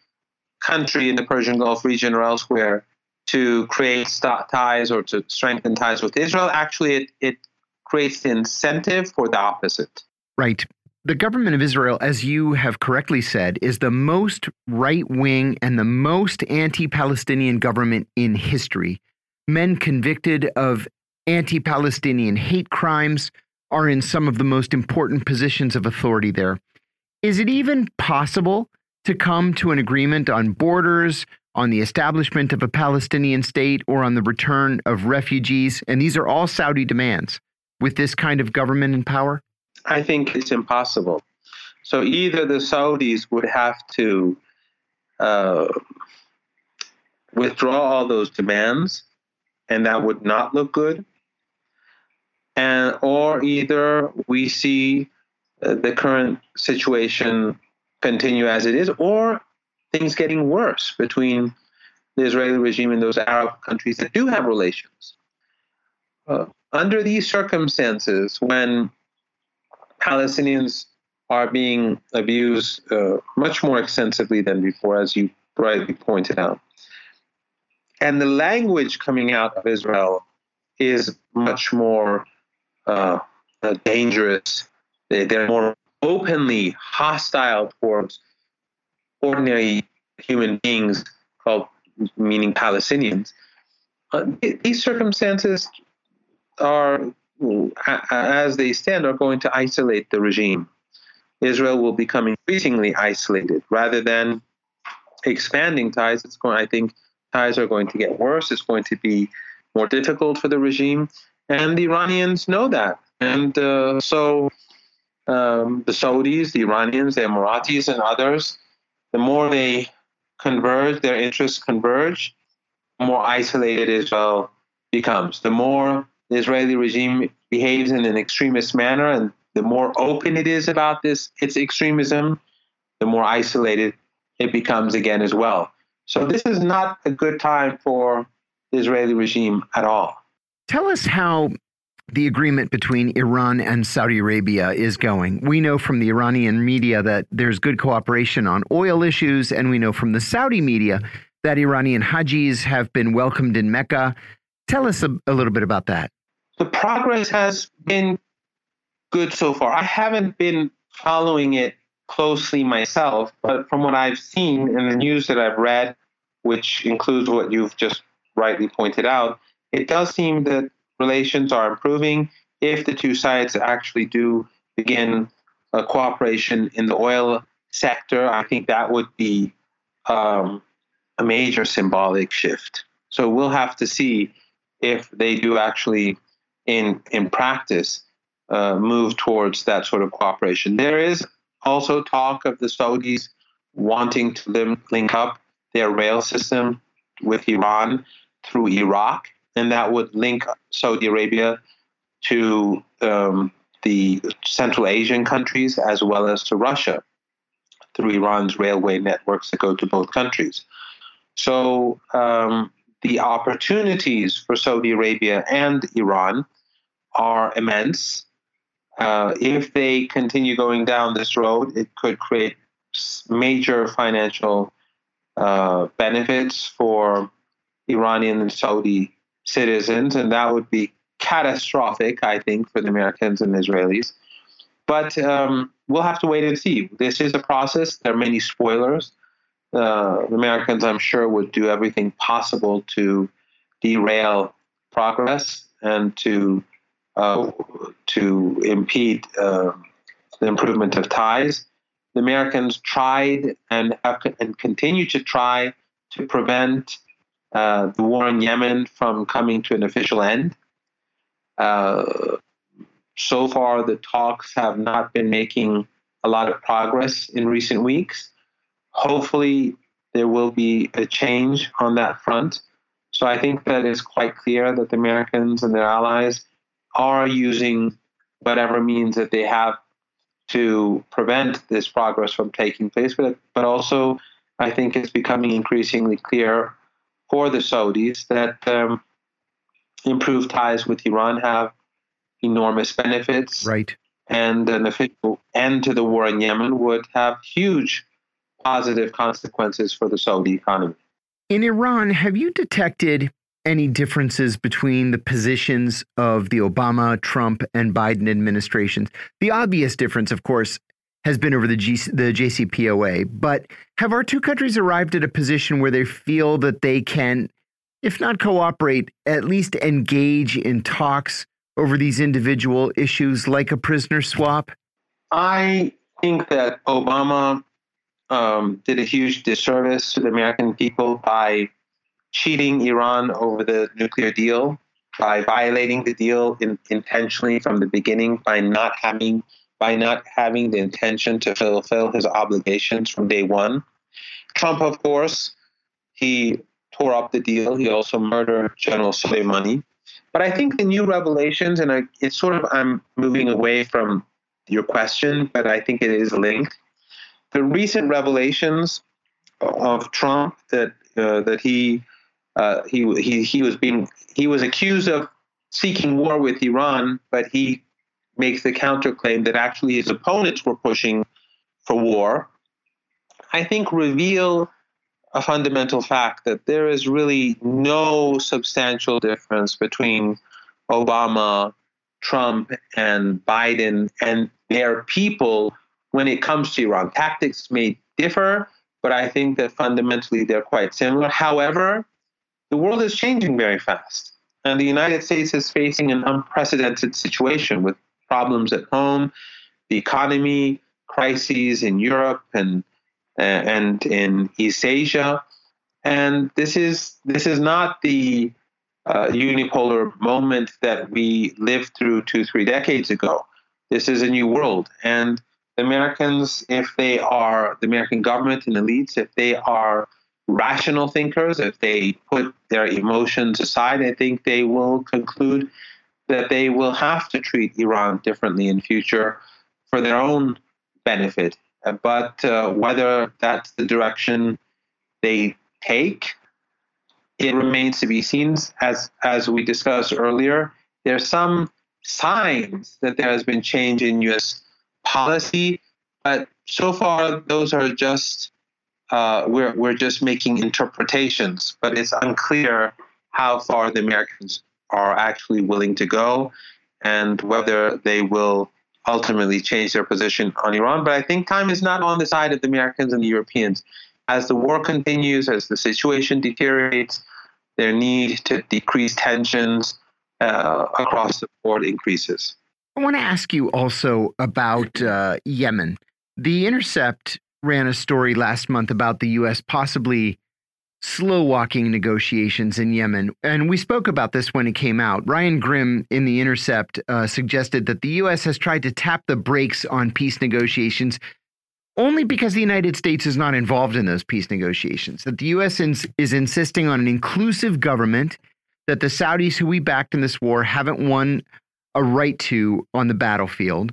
country in the Persian Gulf region or elsewhere to create ties or to strengthen ties with Israel. Actually, it, it creates the incentive for the opposite.
Right. The government of Israel, as you have correctly said, is the most right wing and the most anti Palestinian government in history. Men convicted of anti Palestinian hate crimes are in some of the most important positions of authority there. Is it even possible to come to an agreement on borders, on the establishment of a Palestinian state, or on the return of refugees? And these are all Saudi demands with this kind of government in power?
I think it's impossible. So either the Saudis would have to uh, withdraw all those demands, and that would not look good, and or either we see uh, the current situation continue as it is, or things getting worse between the Israeli regime and those Arab countries that do have relations. Uh, under these circumstances, when Palestinians are being abused uh, much more extensively than before, as you rightly pointed out. And the language coming out of Israel is much more uh, uh, dangerous. They, they're more openly hostile towards ordinary human beings, called meaning Palestinians. Uh, these circumstances are, as they stand, are going to isolate the regime. Israel will become increasingly isolated rather than expanding ties. It's going. I think ties are going to get worse. It's going to be more difficult for the regime, and the Iranians know that. And uh, so um, the Saudis, the Iranians, the Emiratis, and others, the more they converge, their interests converge, the more isolated Israel becomes. The more the Israeli regime behaves in an extremist manner and the more open it is about this its extremism, the more isolated it becomes again as well. So this is not a good time for the Israeli regime at all.
Tell us how the agreement between Iran and Saudi Arabia is going. We know from the Iranian media that there's good cooperation on oil issues, and we know from the Saudi media that Iranian Hajis have been welcomed in Mecca. Tell us a, a little bit about that.
The progress has been good so far. I haven't been following it closely myself, but from what I've seen in the news that I've read, which includes what you've just rightly pointed out, it does seem that relations are improving if the two sides actually do begin a cooperation in the oil sector. I think that would be um, a major symbolic shift. So we'll have to see if they do actually, in in practice, uh, move towards that sort of cooperation. There is also talk of the Saudis wanting to link up their rail system with Iran through Iraq and that would link Saudi Arabia to um, the Central Asian countries as well as to Russia through Iran's railway networks that go to both countries. So um, the opportunities for Saudi Arabia and Iran are immense. Uh, if they continue going down this road, it could create major financial uh, benefits for Iranian and Saudi citizens, and that would be catastrophic, I think, for the Americans and Israelis. But um, we'll have to wait and see. This is a process. There are many spoilers. Uh, the Americans, I'm sure, would do everything possible to derail progress and to uh, to impede uh, the improvement of ties. The Americans tried and and continue to try to prevent uh, the war in Yemen from coming to an official end. Uh, so far, the talks have not been making a lot of progress in recent weeks. Hopefully, there will be a change on that front. So I think that it's quite clear that the Americans and their allies are using whatever means that they have to prevent this progress from taking place. But, but also, I think it's becoming increasingly clear for the Saudis that um, improved ties with Iran have enormous benefits.
Right.
And an official end to the war in Yemen would have huge positive consequences for the Saudi economy.
In Iran, have you detected any differences between the positions of the Obama, Trump, and Biden administrations? The obvious difference, of course, has been over the, G the JCPOA. But have our two countries arrived at a position where they feel that they can, if not cooperate, at least engage in talks over these individual issues like a prisoner swap?
I think that Obama um, did a huge disservice to the American people by cheating Iran over the nuclear deal, by violating the deal in, intentionally from the beginning, by not having by not having the intention to fulfill his obligations from day one. Trump, of course, he tore up the deal. He also murdered General Soleimani. But I think the new revelations, and I, it's sort of, I'm moving away from your question, but I think it is linked. The recent revelations of Trump that uh, that he uh, he he he was being he was accused of seeking war with Iran, but he makes the counterclaim that actually his opponents were pushing for war, I think reveal a fundamental fact that there is really no substantial difference between Obama, Trump, and Biden and their people when it comes to Iran. Tactics may differ, but I think that fundamentally they're quite similar. However, the world is changing very fast, and the United States is facing an unprecedented situation with problems at home, the economy, crises in Europe and uh, and in East Asia, and this is this is not the uh, unipolar moment that we lived through two three decades ago. This is a new world, and the Americans, if they are the American government and elites, if they are rational thinkers, if they put their emotions aside, I think they will conclude that they will have to treat Iran differently in future for their own benefit. But uh, whether that's the direction they take, it remains to be seen. As as we discussed earlier, there are some signs that there has been change in U.S. policy, but so far those are just uh, we're we're just making interpretations. But it's unclear how far the Americans are actually willing to go, and whether they will ultimately change their position on Iran. But I think time is not on the side of the Americans and the Europeans as the war continues, as the situation deteriorates, their need to decrease tensions uh, across the board increases.
I want to ask you also about uh, Yemen. The Intercept ran a story last month about the U.S. possibly slow walking negotiations in Yemen. And we spoke about this when it came out. Ryan Grim in The Intercept uh, suggested that the U.S. has tried to tap the brakes on peace negotiations only because the United States is not involved in those peace negotiations, that the U.S. Ins is insisting on an inclusive government that the Saudis who we backed in this war haven't won a right to on the battlefield,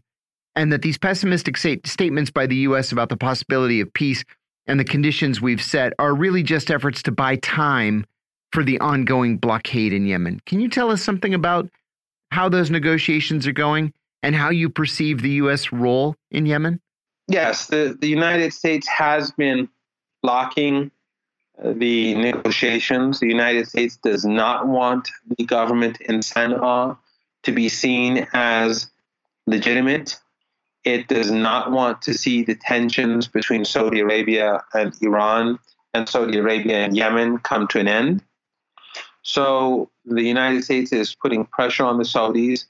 and that these pessimistic statements by the U.S. about the possibility of peace and the conditions we've set are really just efforts to buy time for the ongoing blockade in Yemen. Can you tell us something about how those negotiations are going and how you perceive the U.S. role in Yemen?
Yes, the, the United States has been blocking uh, the negotiations. The United States does not want the government in Sana'a to be seen as legitimate. It does not want to see the tensions between Saudi Arabia and Iran and Saudi Arabia and Yemen come to an end. So the United States is putting pressure on the Saudis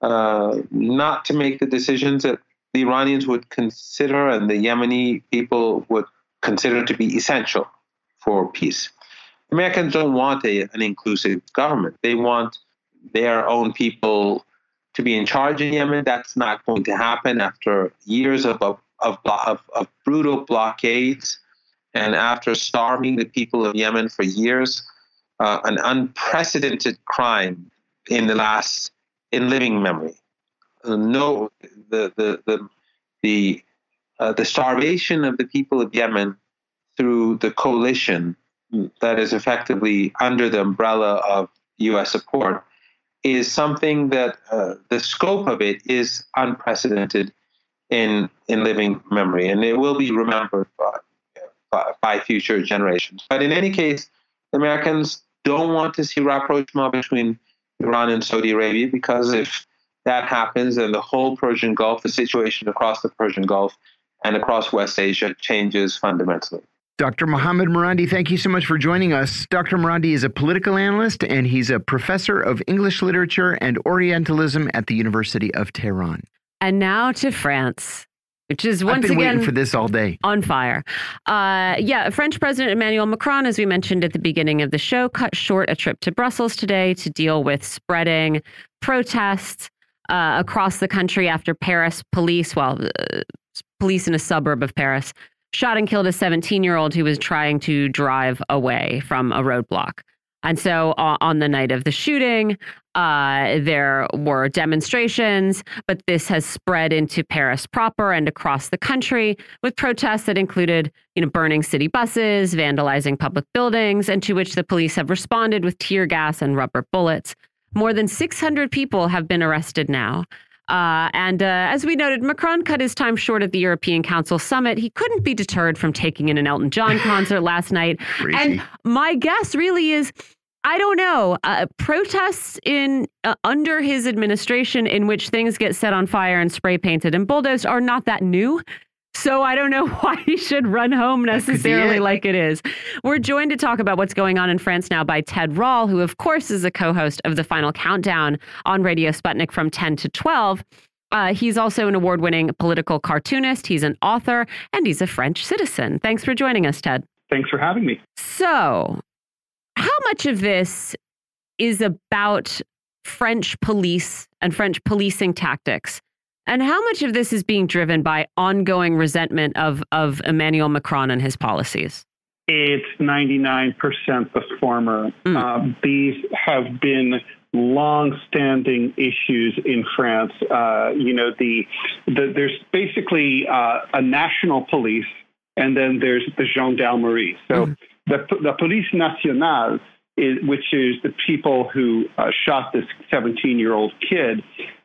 uh, not to make the decisions that the Iranians would consider and the Yemeni people would consider to be essential for peace. Americans don't want a, an inclusive government. They want their own people to be in charge in Yemen. That's not going to happen after years of, of, of, of, brutal blockades and after starving the people of Yemen for years. Uh, an unprecedented crime in the last in living memory. Uh, no, the the the the, uh, the starvation of the people of Yemen through the coalition that is effectively under the umbrella of U.S. support is something that uh, the scope of it is unprecedented in in living memory, and it will be remembered by, by, by future generations. But in any case, Americans don't want to see rapprochement between Iran and Saudi Arabia because if that happens, then the whole Persian Gulf, the situation across the Persian Gulf and across West Asia changes fundamentally.
Dr. Mohammad Marandi, thank you so much for joining us. Dr. Marandi is a political analyst and he's a professor of English literature and Orientalism at the University of Tehran.
And now to France which is once again
for this all day
on fire. Uh, yeah, French President Emmanuel Macron, as we mentioned at the beginning of the show, cut short a trip to Brussels today to deal with spreading protests uh, across the country after Paris police, well, uh, police in a suburb of Paris, shot and killed a 17 year old who was trying to drive away from a roadblock. And so on the night of the shooting, uh, there were demonstrations, but this has spread into Paris proper and across the country with protests that included, you know, burning city buses, vandalizing public buildings, and to which the police have responded with tear gas and rubber bullets. More than 600 people have been arrested now. Uh, and uh, as we noted, Macron cut his time short at the European Council summit. He couldn't be deterred from taking in an Elton John concert last night.
Crazy.
And my guess really is I don't know. Uh, protests in uh, under his administration, in which things get set on fire and spray painted and bulldozed, are not that new. So I don't know why he should run home necessarily
it.
like it is. We're joined to talk about what's going on in France now by Ted Rall, who of course is a co-host of the Final Countdown on Radio Sputnik from 10 to 12. Uh, he's also an award-winning political cartoonist. He's an author and he's a French citizen. Thanks for joining us, Ted.
Thanks for having me.
So, how much of this is about French police and French policing tactics? And how much of this is being driven by ongoing resentment of, of Emmanuel Macron and his policies?
It's 99% the former.
Mm.
Uh, these have been long-standing issues in France. Uh, you know, the, the there's basically uh, a national police, and then there's the gendarmerie. So
Mhm.
the the police nationale, is, which is the people who uh, shot this 17-year-old kid.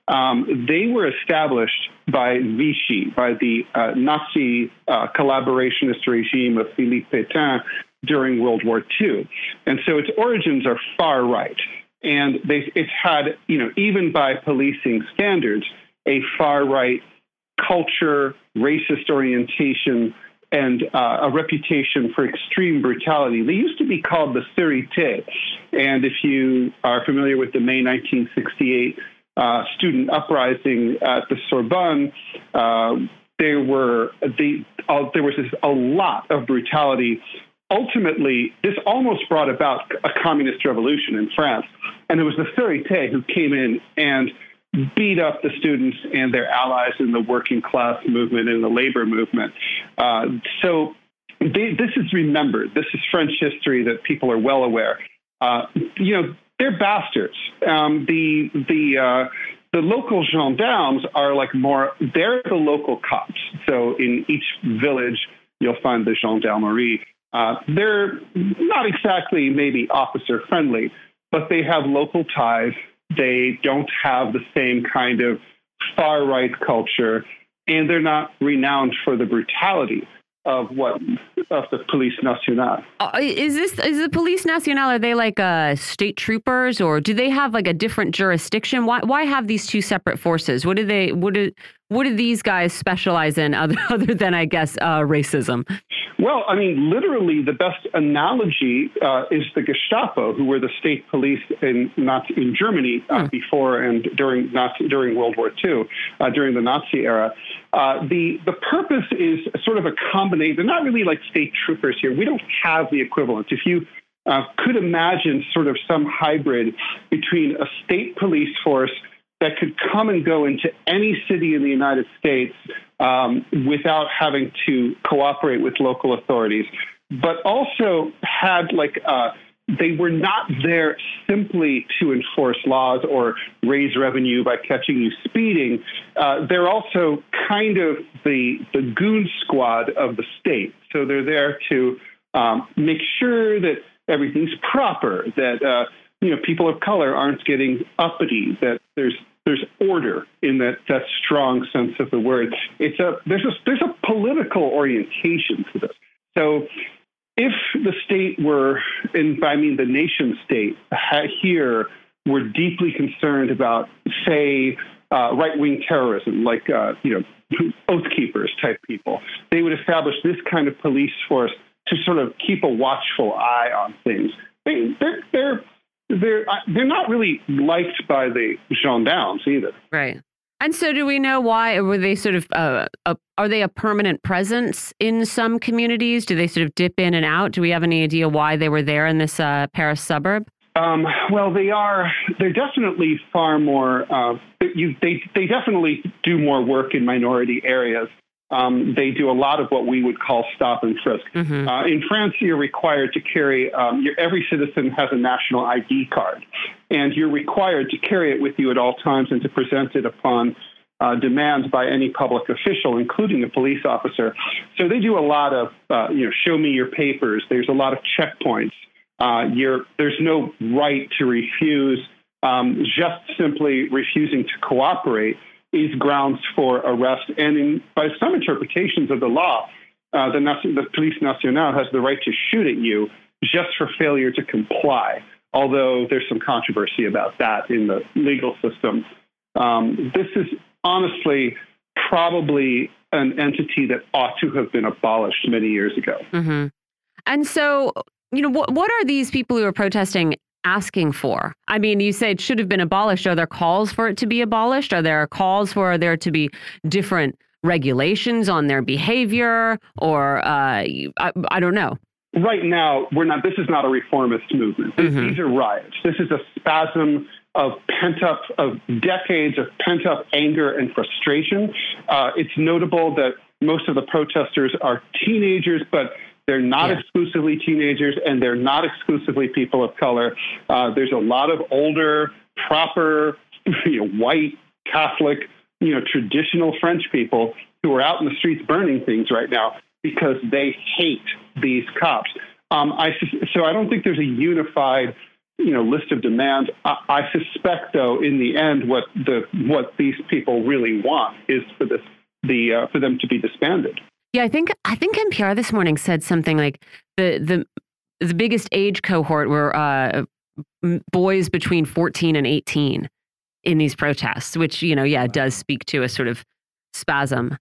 Um, they were established by Vichy, by the uh, Nazi uh, collaborationist regime of Philippe Pétain during World War II. And so its origins are far right. And they, it's had, you know, even by policing standards, a far right culture, racist orientation, and uh, a reputation for extreme brutality. They used to be called the Sûreté. And if you are familiar with the May 1968 uh, student uprising at the Sorbonne, uh, there were the, uh, there was this, a lot of brutality. Ultimately, this almost brought about a communist revolution in France, and it was the Sûreté who came in and beat up the students and their allies in the working class movement and the labor movement. Uh, so they, this is remembered. This is French history that people are well aware. Uh, you know, they're bastards. Um, the the uh, the local gendarmes are like more. They're the local cops. So in each village, you'll find the gendarmerie. Uh, they're not exactly maybe officer friendly, but they have local ties. They don't have the same kind of far right culture, and they're not renowned for the brutality of what of the police nationale.
Uh, is this is the police nationale? Are they like uh, state troopers, or do they have like a different jurisdiction? Why why have these two separate forces? What do they what do what do these guys specialize in other other than I guess uh, racism?
Well, I mean, literally, the best analogy uh, is the Gestapo, who were the state police in Nazi, in Germany uh,
Hmm.
before and during Nazi, during World War II, uh, during the Nazi era. Uh, the the purpose is sort of a combination. They're not really like state troopers here. We don't have the equivalent. If you uh, could imagine sort of some hybrid between a state police force that could come and go into any city in the United States um, without having to cooperate with local authorities, but also had like uh, they were not there simply to enforce laws or raise revenue by catching you speeding. Uh, they're also kind of the the goon squad of the state. So they're there to um, make sure that everything's proper, that uh, you know people of color aren't getting uppity, that there's there's order in that that strong sense of the word. It's a there's a there's a political orientation to this. So if the state were, and I mean the nation state here, were deeply concerned about, say, uh, right-wing terrorism, like uh, you know, oath keepers type people, they would establish this kind of police force to sort of keep a watchful eye on things. They, they're they're they're uh, they're not really liked by the gendarmes either.
Right. And so, do we know why? Were they sort of, uh, a, are they a permanent presence in some communities? Do they sort of dip in and out? Do we have any idea why they were there in this uh, Paris suburb?
Um, well, they are. They're definitely far more. Uh, you, they they definitely do more work in minority areas. Um, they do a lot of what we would call stop and frisk.
Mhm.
Uh, in France, you're required to carry. Um, your, every citizen has a national ID card, and you're required to carry it with you at all times and to present it upon uh, demand by any public official, including a police officer. So they do a lot of, uh, you know, show me your papers. There's a lot of checkpoints. Uh, you're, there's no right to refuse. Um, just simply refusing to cooperate is grounds for arrest. And in, by some interpretations of the law, uh, the, the Police Nationale has the right to shoot at you just for failure to comply. Although there's some controversy about that in the legal system. Um, this is honestly probably an entity that ought to have been abolished many years ago.
Mm -hmm. And so, you know, what what are these people who are protesting asking for? I mean, you say it should have been abolished. Are there calls for it to be abolished? Are there calls for there to be different regulations on their behavior, or uh, I, I don't know
right now we're not this is not a reformist movement mm -hmm. these are riots this is a spasm of pent up of decades of pent up anger and frustration uh, it's notable that most of the protesters are teenagers but they're not yeah. exclusively teenagers and they're not exclusively people of color uh, there's a lot of older proper you know, white catholic you know traditional french people who are out in the streets burning things right now because they hate these cops. Um, I, so I don't think there's a unified you know list of demands. I, I, suspect, though, in the end, what the what these people really want is for this the uh, for them to be disbanded.
Yeah, I think I think NPR this morning said something like the the the biggest age cohort were uh, boys between 14 and 18 in these protests, which you know, yeah, does speak to a sort of spasm.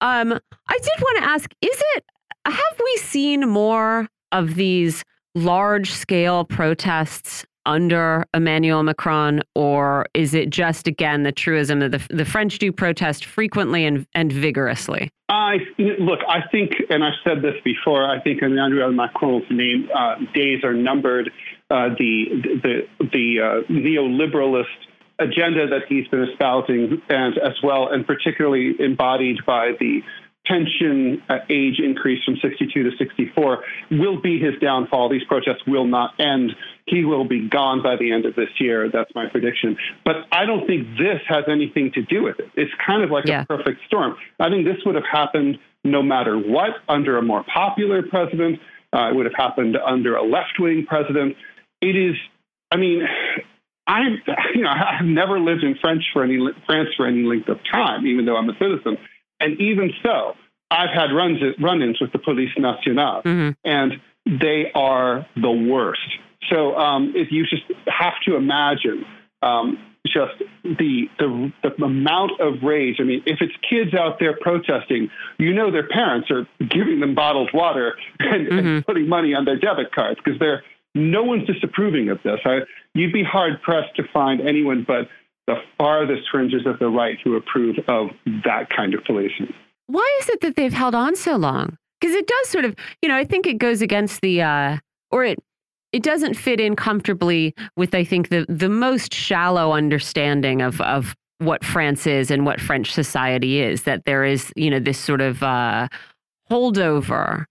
Um, I did want to ask, is it, have we seen more of these large scale protests under Emmanuel Macron, or is it just again the truism that the, the French do protest frequently and, and vigorously?
I look. I think, and I've said this before. I think Emmanuel Macron's name uh, days are numbered. Uh, the the the uh, neoliberalist agenda that he's been espousing, and as well, and particularly embodied by the pension uh, age increase from 62 to 64, will be his downfall. These protests will not end. He will be gone by the end of this year. That's my prediction. But I don't think this has anything to do with it. It's kind of like yeah. a perfect storm. I think this would have happened no matter what under a more popular president. Uh, it would have happened under a left wing president. It is, I mean, I'm, you know, I've never lived in French for any France for any length of time, even though I'm a citizen. And even so, I've had runs run-ins with the Police Nationale, mm-hmm. and they are the worst. So um, if you just have to imagine um, just the, the the amount of rage. I mean, if it's kids out there protesting, you know their parents are giving them bottled water and, mm-hmm. and putting money on their debit cards because they're no one's disapproving of this. I, you'd be hard pressed to find anyone but the farthest fringes of the right who approve of that kind of policing.
Why is it that they've held on so long? Because it does sort of, you know, I think it goes against the, uh, or it, it doesn't fit in comfortably with, I think, the the most shallow understanding of of what France is and what French society is. That there is, you know, this sort of uh, holdover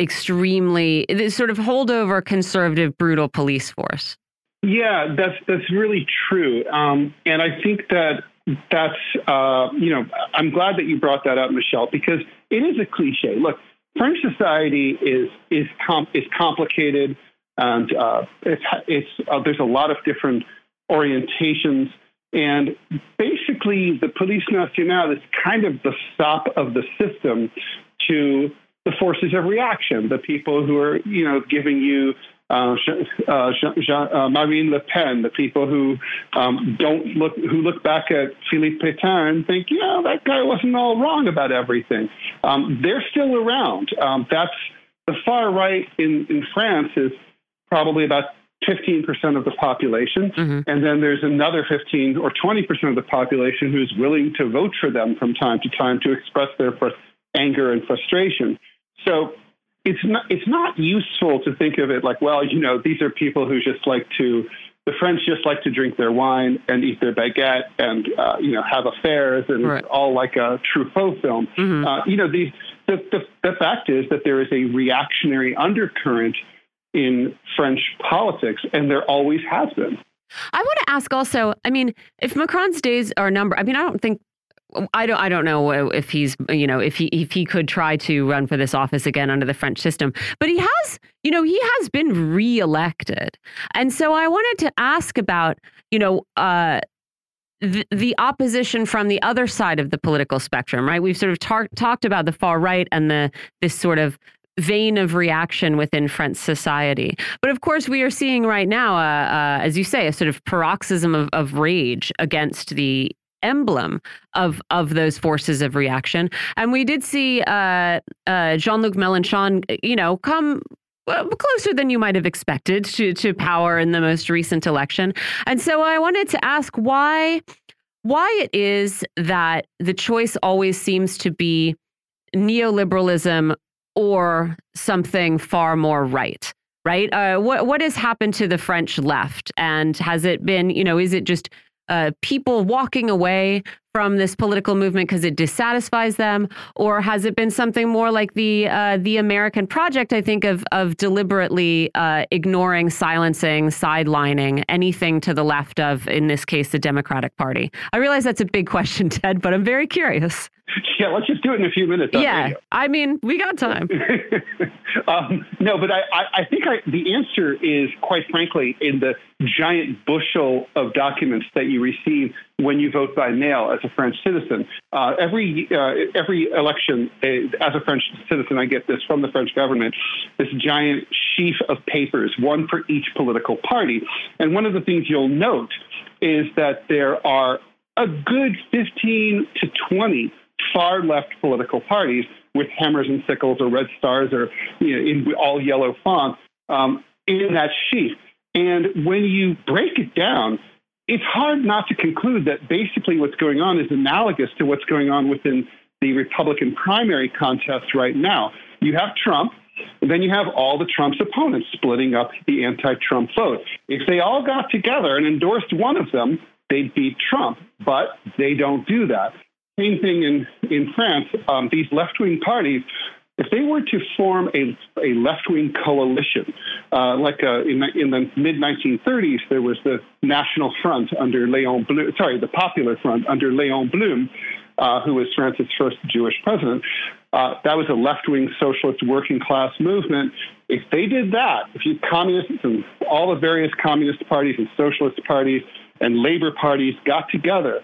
extremely this sort of holdover conservative brutal police force.
Yeah that's that's really true. Um, and i think that that's uh, you know i'm glad that you brought that up michelle because it is a cliche. Look french society is is is complicated and uh, it's, it's uh, there's a lot of different orientations and basically the police nationale is kind of the stop of the system to the forces of reaction, the people who are, you know, giving you uh, uh, uh, Marine Le Pen, the people who um, don't look, who look back at Philippe Pétain and think, you know, that guy wasn't all wrong about everything. Um, they're still around. Um, that's the far right in, in France is probably about 15% of the population. Mm-hmm. And then there's another 15 or 20% of the population who's willing to vote for them from time to time to express their anger and frustration. So it's not it's not useful to think of it like, well, you know, these are people who just like to the French just like to drink their wine and eat their baguette and uh, you know have affairs and right. all like a Truffaut film. Mm-hmm. Uh, you know, the, the the the fact is that there is a reactionary undercurrent in French politics, and there always has been.
I want to ask also. I mean, if Macron's days are numbered, I mean, I don't think I don't I don't know if he's you know if he if he could try to run for this office again under the French system but he has you know he has been reelected and so I wanted to ask about you know uh the, the opposition from the other side of the political spectrum, right? We've sort of talked about the far right and the this sort of vein of reaction within French society. But of course, we are seeing right now, uh, uh, as you say, a sort of paroxysm of, of rage against the emblem of of those forces of reaction. And we did see uh, uh, Jean-Luc Mélenchon, you know, come closer than you might have expected to to power in the most recent election. And so I wanted to ask why why it is that the choice always seems to be neoliberalism or something far more right right uh, what what has happened to the french left and has it been you know is it just uh, people walking away from this political movement because it dissatisfies them, or has it been something more like the uh, the American project? I think of of deliberately uh, ignoring, silencing, sidelining anything to the left of, in this case, the Democratic Party. I realize that's a big question, Ted, but I'm very curious.
Yeah, let's just do it in a few minutes.
Yeah,
radio.
I mean, we got time.
um, no, but I, I think I, the answer is, quite frankly, in the giant bushel of documents that you receive when you vote by mail as a French citizen. Uh, every uh, every election, uh, as a French citizen, I get this from the French government, this giant sheaf of papers, one for each political party. And one of the things you'll note is that there are a good 15 to 20 far left political parties with hammers and sickles or red stars or you know, in all yellow font um, in that sheaf. And when you break it down, it's hard not to conclude that basically what's going on is analogous to what's going on within the Republican primary contest right now. You have Trump, and then you have all the Trump's opponents splitting up the anti Trump vote. If they all got together and endorsed one of them, they'd beat Trump, but they don't do that. Same thing in, in France. Um, these left wing parties if they were to form a, a left wing coalition, uh, like uh, in, in the mid 1930s, there was the National Front under Leon Blum, sorry, the Popular Front under Leon Blum, uh, who was France's first Jewish president. Uh, that was a left wing socialist working class movement. If they did that, if you communists and all the various communist parties and socialist parties and labor parties got together,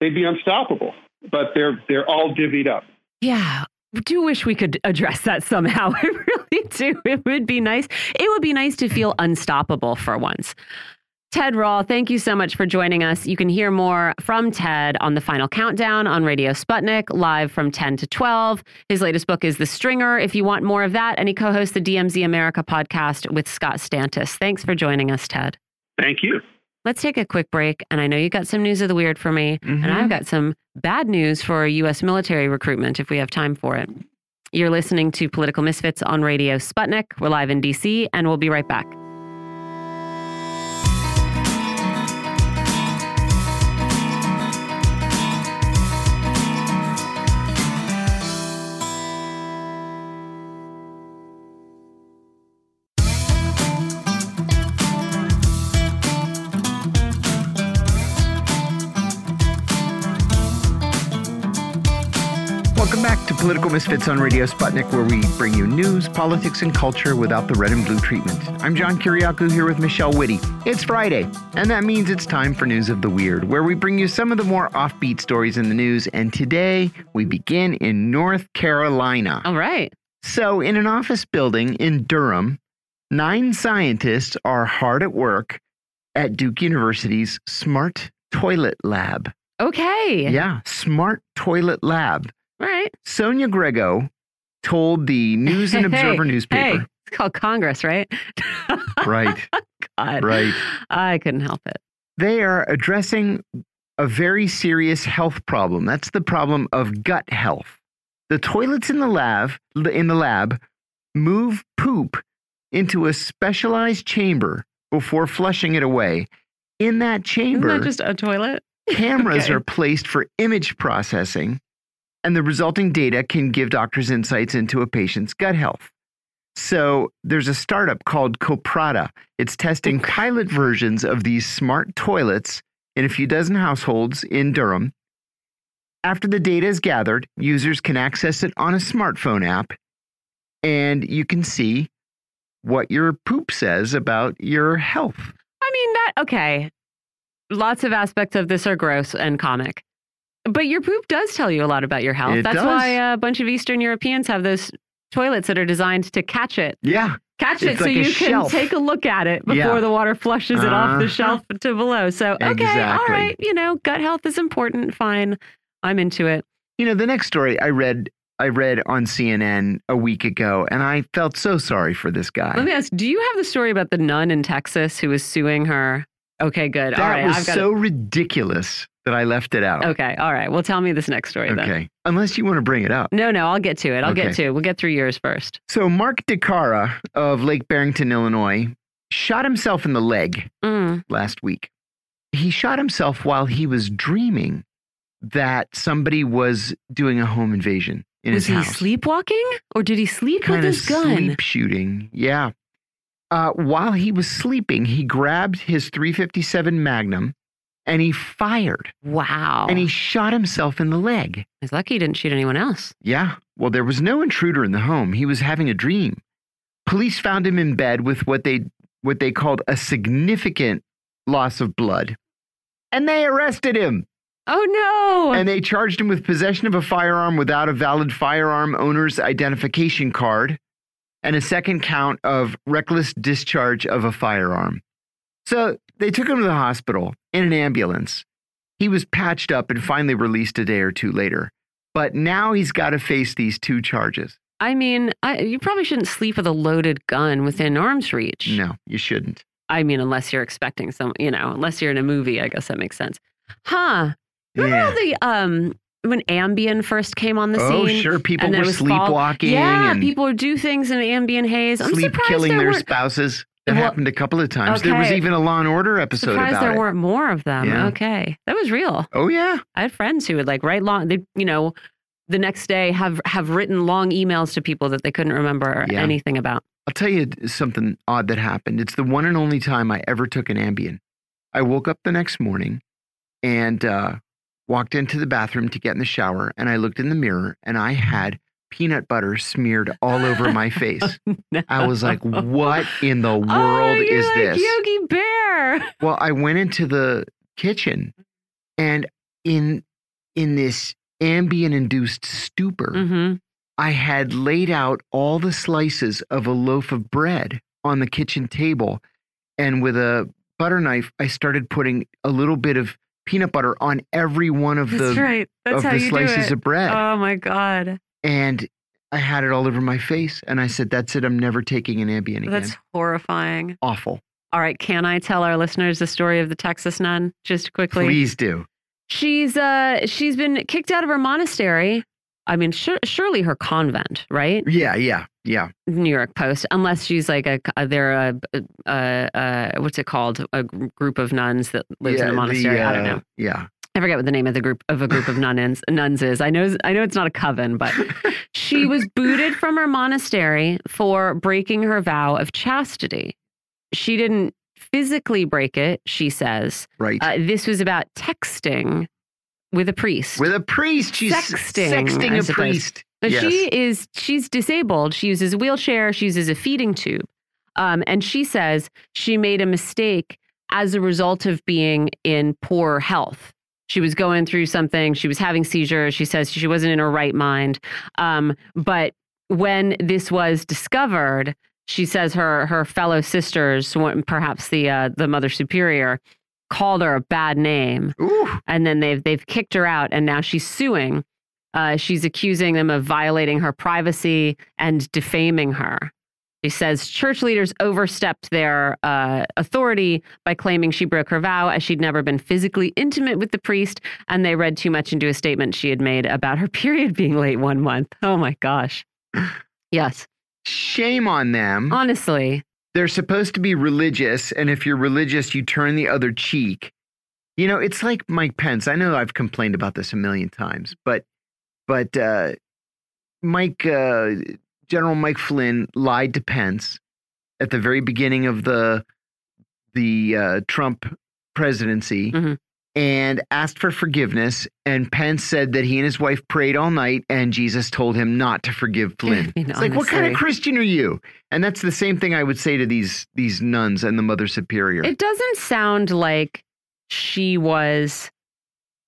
they'd be unstoppable. But they're they're all divvied up.
Yeah, do wish we could address that somehow. I really do. It would be nice. It would be nice to feel unstoppable for once. Ted Rall, thank you so much for joining us. You can hear more from Ted on the final countdown on Radio Sputnik, live from 10 to 12. His latest book is The Stringer, if you want more of that. And he co hosts the DMZ America podcast with Scott Stantis. Thanks for joining us, Ted.
Thank you.
Let's take a quick break. And I know you got some news of the weird for me, mm -hmm. and I've mm-hmm. got some bad news for U.S. military recruitment if we have time for it. You're listening to Political Misfits on Radio Sputnik. We're live in D.C., and we'll be right back.
Political Misfits on Radio Sputnik, where we bring you news, politics, and culture without the red and blue treatment. I'm John Kiriakou here with Michelle Witte. It's Friday, and that means it's time for News of the Weird, where we bring you some of the more offbeat stories in the news. And today we begin in North Carolina.
All right.
So, in an office building in Durham, nine scientists are hard at work at Duke University's Smart Toilet Lab.
Okay.
Yeah, Smart Toilet Lab.
All right.
Sonia Grego told the News and Observer
hey,
newspaper.
Hey, it's called Congress, right?
right.
God.
Right.
I couldn't help it.
They are addressing a very serious health problem. That's the problem of gut health. The toilets in the lab in the lab move poop into a specialized chamber before flushing it away. In that chamber,
Isn't that just a toilet?
cameras
okay.
are placed for image processing and the resulting data can give doctors insights into a patient's gut health. So there's a startup called Coprata. It's testing pilot versions of these smart toilets in a few dozen households in Durham. After the data is gathered, users can access it on a smartphone app and you can see what your poop says about your health.
I mean, that, okay. lots of aspects of this are gross and comic. But your poop does tell you a lot about your health.
It
That's
does.
why a bunch of Eastern Europeans have those toilets that are designed to catch it.
Yeah.
Catch it
It's
so
like a
you can
shelf.
take a look at it before
Yeah.
the water flushes it off the
Uh-huh.
shelf to below. So, okay, all
Exactly.
right, you know, gut health is important. Fine. I'm into it.
You know, the next story I read I read on CNN a week ago and I felt so sorry for this guy.
Let me ask, do you have the story about the nun in Texas who was suing her? Okay, good.
that
all right,
was so ridiculous that I left it out.
Okay, all right. Well, tell me this next story then.
Okay. Unless you want to bring it up.
No, no, I'll get to it. I'll get to it. We'll get through yours first.
So Mark DeCara of Lake Barrington, Illinois, shot himself in the leg
Mm.
last week. He shot himself while he was dreaming that somebody was doing a home invasion in
was
his
he
house.
sleepwalking or did he sleep
kind
with his gun?
sleep shooting. Yeah. Uh, while he was sleeping, he grabbed his 357 Magnum and he fired
Wow.
and he shot himself in the leg.
He's lucky he didn't shoot anyone else.
Yeah. Well, there was no intruder in the home. He was having a dream. Police found him in bed with what they what they called a significant loss of blood. And they arrested him.
Oh no.
And they charged him with possession of a firearm without a valid firearm owner's identification card and a second count of reckless discharge of a firearm. So they took him to the hospital in an ambulance. He was patched up and finally released a day or two later. But now he's got to face these two charges.
I mean, I, you probably shouldn't sleep with a loaded gun within arm's reach.
No, you shouldn't.
I mean, unless you're expecting some, you know, unless you're in a movie, I guess that makes sense. Huh. Remember
Yeah.
all the um when Ambien first came on the
Oh,
scene?
sure. People were
was fall-
sleepwalking
Yeah, people would do things in Ambien haze. I'm
sleep
surprised
killing their spouses. That
Well,
happened a couple of times. There was even a Law and Order episode
surprised
about
there
it.
weren't more of them.
Yeah.
Okay, that was real.
Oh yeah.
I had friends who would like write long, they, you know, the next day have have written long emails to people that they couldn't remember
Yeah.
anything about.
I'll tell you something odd that happened. It's the one and only time I ever took an Ambien. I woke up the next morning and uh, walked into the bathroom to get in the shower, and I looked in the mirror and I had peanut butter smeared all over my face. I was like, "What in the world
oh,
is
like
this?"
Yogi Bear.
Well, I went into the kitchen, and in in this Ambien-induced stupor,
hmm
I had laid out all the slices of a loaf of bread on the kitchen table. And with a butter knife, I started putting a little bit of peanut butter on every one of
That's
the
right. That's
of
how
the
you
slices
do it.
of bread.
Oh my god,
and I had it all over my face. And I said, That's it. I'm never taking an Ambien again.
that's horrifying.
awful.
All right, can I tell our listeners the story of the Texas nun just quickly?
Please do.
She's uh she's been kicked out of her monastery. I mean, sur surely her convent, right?
Yeah, yeah, yeah.
New York Post, unless she's like a they're a, a, a what's it called? A group of nuns that lives
yeah,
in a
the,
monastery. I don't
uh,
know.
Yeah.
I forget what the name of the group of a group of nuns nuns is. I know I know it's not a coven, but she was booted from her monastery for breaking her vow of chastity. She didn't physically break it, she says.
right.
Uh, this was about texting with a priest.
With a priest. She's
Sexting,
sexting a
suppose.
priest. Yes.
She is she's disabled. She uses a wheelchair. She uses a feeding tube, um, and she says she made a mistake as a result of being in poor health. She was going through something. She was having seizures. She says she wasn't in her right mind. Um, but when this was discovered, she says her her fellow sisters, perhaps the uh, the mother superior, called her a bad name
Ooh.
and then they've they've kicked her out and now she's suing uh, she's accusing them of violating her privacy and defaming her she says church leaders overstepped their uh, authority by claiming she broke her vow as she'd never been physically intimate with the priest and they read too much into a statement she had made about her period being late one month oh my gosh yes
Shame on them.
honestly
they're supposed to be religious, and if you're religious, you turn the other cheek. You know, it's like Mike Pence. I know I've complained about this a million times, but but uh, Mike uh, General Mike Flynn lied to Pence at the very beginning of the the uh, Trump presidency
Mhm.
and asked for forgiveness. And Pence said that he and his wife prayed all night, and Jesus told him not to forgive Flynn.
mean,
it's like, what kind of. Christian are you? And that's the same thing I would say to these these nuns and the Mother Superior.
It doesn't sound like she was,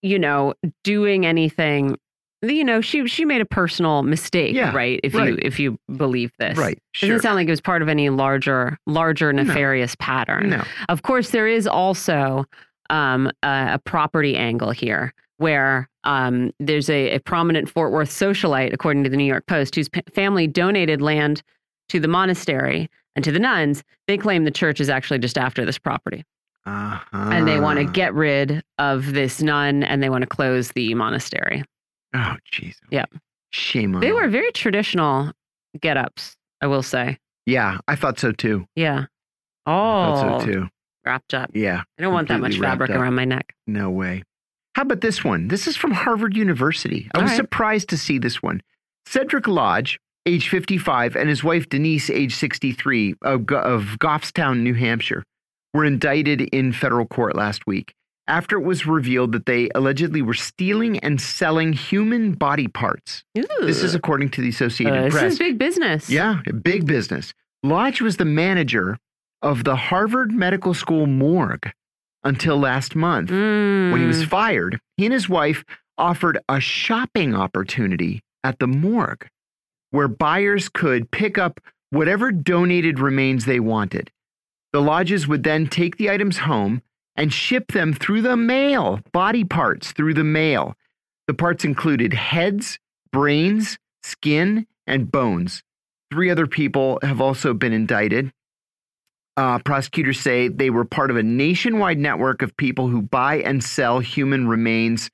you know, doing anything. You know, she she made a personal mistake,
Yeah,
right? If
right.
you if you believe this,
Right.
Doesn't sound like it was part of any larger larger
No.
nefarious pattern.
No.
Of course, there is also um, a, a property angle here where um, there's a, a prominent Fort Worth socialite, according to the New York Post, whose p- family donated land to the monastery and to the nuns. They claim the church is actually just after this property
Uh-huh.
and they want to get rid of this nun and they want to close the monastery.
Oh, jeez.
Oh, yeah.
Shame on
They were very traditional get ups, I will say.
Yeah, I thought so too.
Yeah.
I
Oh,
thought so oh, too.
wrapped up.
Yeah.
I don't want that much fabric around my neck.
No way. How about this one? This is from Harvard University. I
All
was
right.
surprised to see this one. Cedric Lodge, age 55, and his wife Denise, age 63, of, Go- of Goffstown, New Hampshire, were indicted in federal court last week after it was revealed that they allegedly were stealing and selling human body parts. This is according to the Associated
Uh, this
Press.
is big business.
Yeah, big business. Lodge was the manager of the Harvard Medical School morgue until last month. When he was
Mm.
fired, he and his wife offered a shopping opportunity at the morgue where buyers could pick up whatever donated remains they wanted. The lodges would then take the items home and ship them through the mail, body parts through the mail. The parts included heads, brains, skin, and bones. Three other people have also been indicted. Uh, prosecutors say they were part of a nationwide network of people who buy and sell human remains.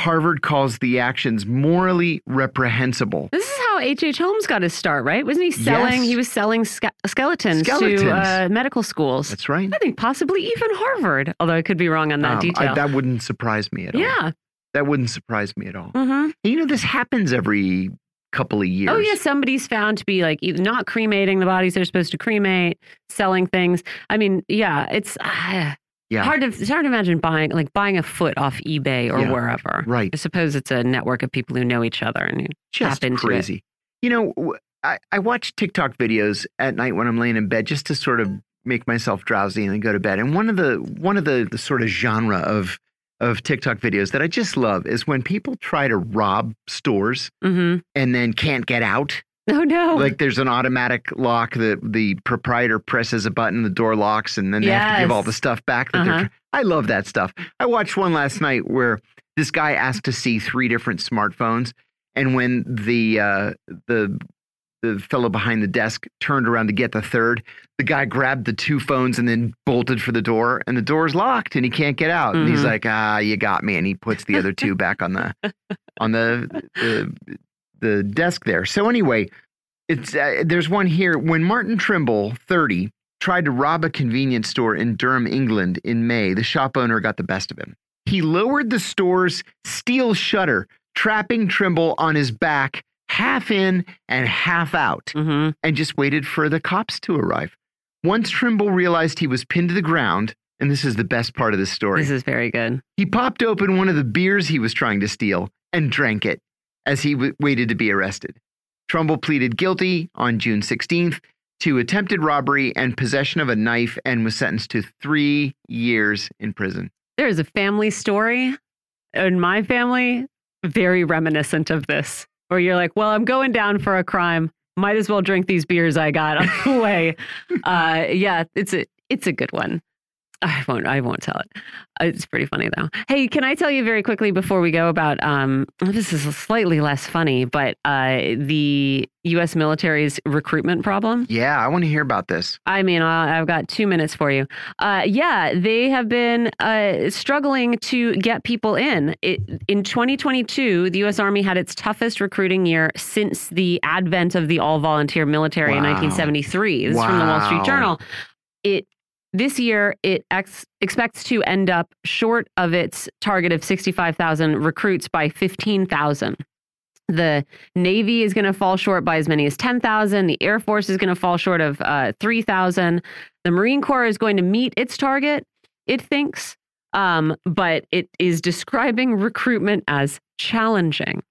Harvard calls the actions morally reprehensible.
This H.H. H. Holmes got his start, right? Wasn't he selling?
Yes.
He was selling ske- skeletons,
Skeletons.
to uh, medical schools.
That's right.
I think possibly even Harvard, although I could be wrong on that
Um, I-
detail.
that wouldn't surprise me at all.
yeah.
That wouldn't surprise me at all.
hmm
You know, this happens every couple of years.
Oh yeah, somebody's found to be like not cremating the bodies they're supposed to cremate, selling things. I mean, yeah, it's uh,
Yeah.
hard to it's hard to imagine buying like buying a foot off eBay or
Yeah.
wherever.
Right.
I suppose it's a network of people who know each other and you
Just
tap into it.
You know, I watch TikTok videos at night when I'm laying in bed just to sort of make myself drowsy and then go to bed. And one of the one of the, the sort of genre of of TikTok videos that I just love is when people try to rob stores
Mm-hmm.
and then can't get out.
Oh no.
Like there's an automatic lock that the proprietor presses a button, the door locks, and then they have to give all the stuff back. That
Uh-huh.
tr- I love that stuff. I watched one last night where this guy asked to see three different smartphones, and when the uh, the the fellow behind the desk turned around to get the third, the guy grabbed the two phones and then bolted for the door, and the door's locked, and he can't get out. And he's
Mhm.
like, "Ah, you got me," and he puts the other two back on the on the the, the desk there. So anyway, it's uh, there's one here when Martin Trimble, 30, tried to rob a convenience store in Durham, England in May. The shop owner got the best of him. He lowered the store's steel shutter, trapping Trimble on his back, half in and half out,
mm-hmm.
and just waited for the cops to arrive. Once Trimble realized he was pinned to the ground, and this is the best part of the story.
This is very good.
He popped open one of the beers he was trying to steal and drank it as he waited to be arrested. Trimble pleaded guilty on June 16th to attempted robbery and possession of a knife and was sentenced to three years in prison.
There is a family story in my family very reminiscent of this, where you're like, well, I'm going down for a crime. Might as well drink these beers I got on the way. Uh, yeah, it's a it's a good one. I won't I won't tell it. Uh, It's pretty funny though. Hey, can I tell you very quickly before we go about um this is slightly less funny, but uh the US military's recruitment problem?
Yeah, I want to hear about this.
I mean, I- I've got two minutes for you. Uh, yeah, they have been uh, struggling to get people in. It, in 2022, the U.S. Army had its toughest recruiting year since the advent of the all volunteer military in 1973. This is from the Wall Street Journal. It this year it ex- expects to end up short of its target of 65,000 recruits by 15,000. The Navy is going to fall short by as many as 10,000. The Air Force is going to fall short of uh, 3,000. The Marine Corps is going to meet its target, it thinks, um, but it is describing recruitment as challenging.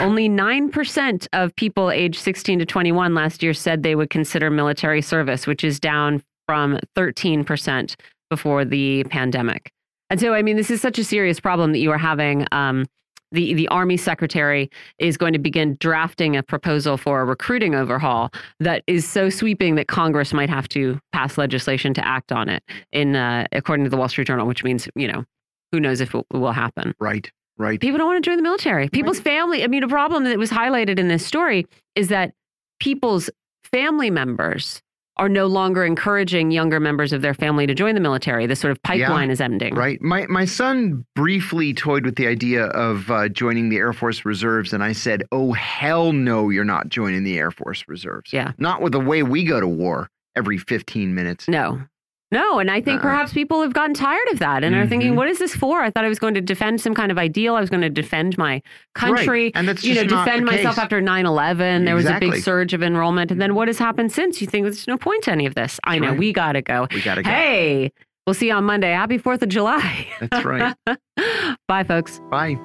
Only 9% of people aged 16 to 21 last year said they would consider military service, which is down from 13% before the pandemic. And so, I mean, this is such a serious problem that you are having. Um, the, the Army Secretary is going to begin drafting a proposal for a recruiting overhaul that is so sweeping that Congress might have to pass legislation to act on it, in uh, according to the Wall Street Journal, which means, you know, who knows if it will happen.
Right, right.
People don't want to join the military. People's family, I mean, a problem that was highlighted in this story is that people's family members are no longer encouraging younger members of their family to join the military. This sort of pipeline
Yeah,
is ending.
Right. My my son briefly toyed with the idea of uh, joining the Air Force Reserves, and I said, "Oh hell no, you're not joining the Air Force Reserves.
Yeah.
Not with the way we go to war every 15 minutes.
No. No, and I think
Uh-uh.
perhaps people have gotten tired of that and are thinking,
Mhm.
"What is this for?" I thought I was going to defend some kind of ideal. I was going to defend my country.
Right. And that's
you know, defend myself
case.
after 9/11. There was a big surge of enrollment, and then what has happened since? You think there's no point to any of this? I know
right.
we got to go.
We gotta go.
Hey, we'll see you on Monday. Happy Fourth of July.
That's right.
Bye, folks.
Bye.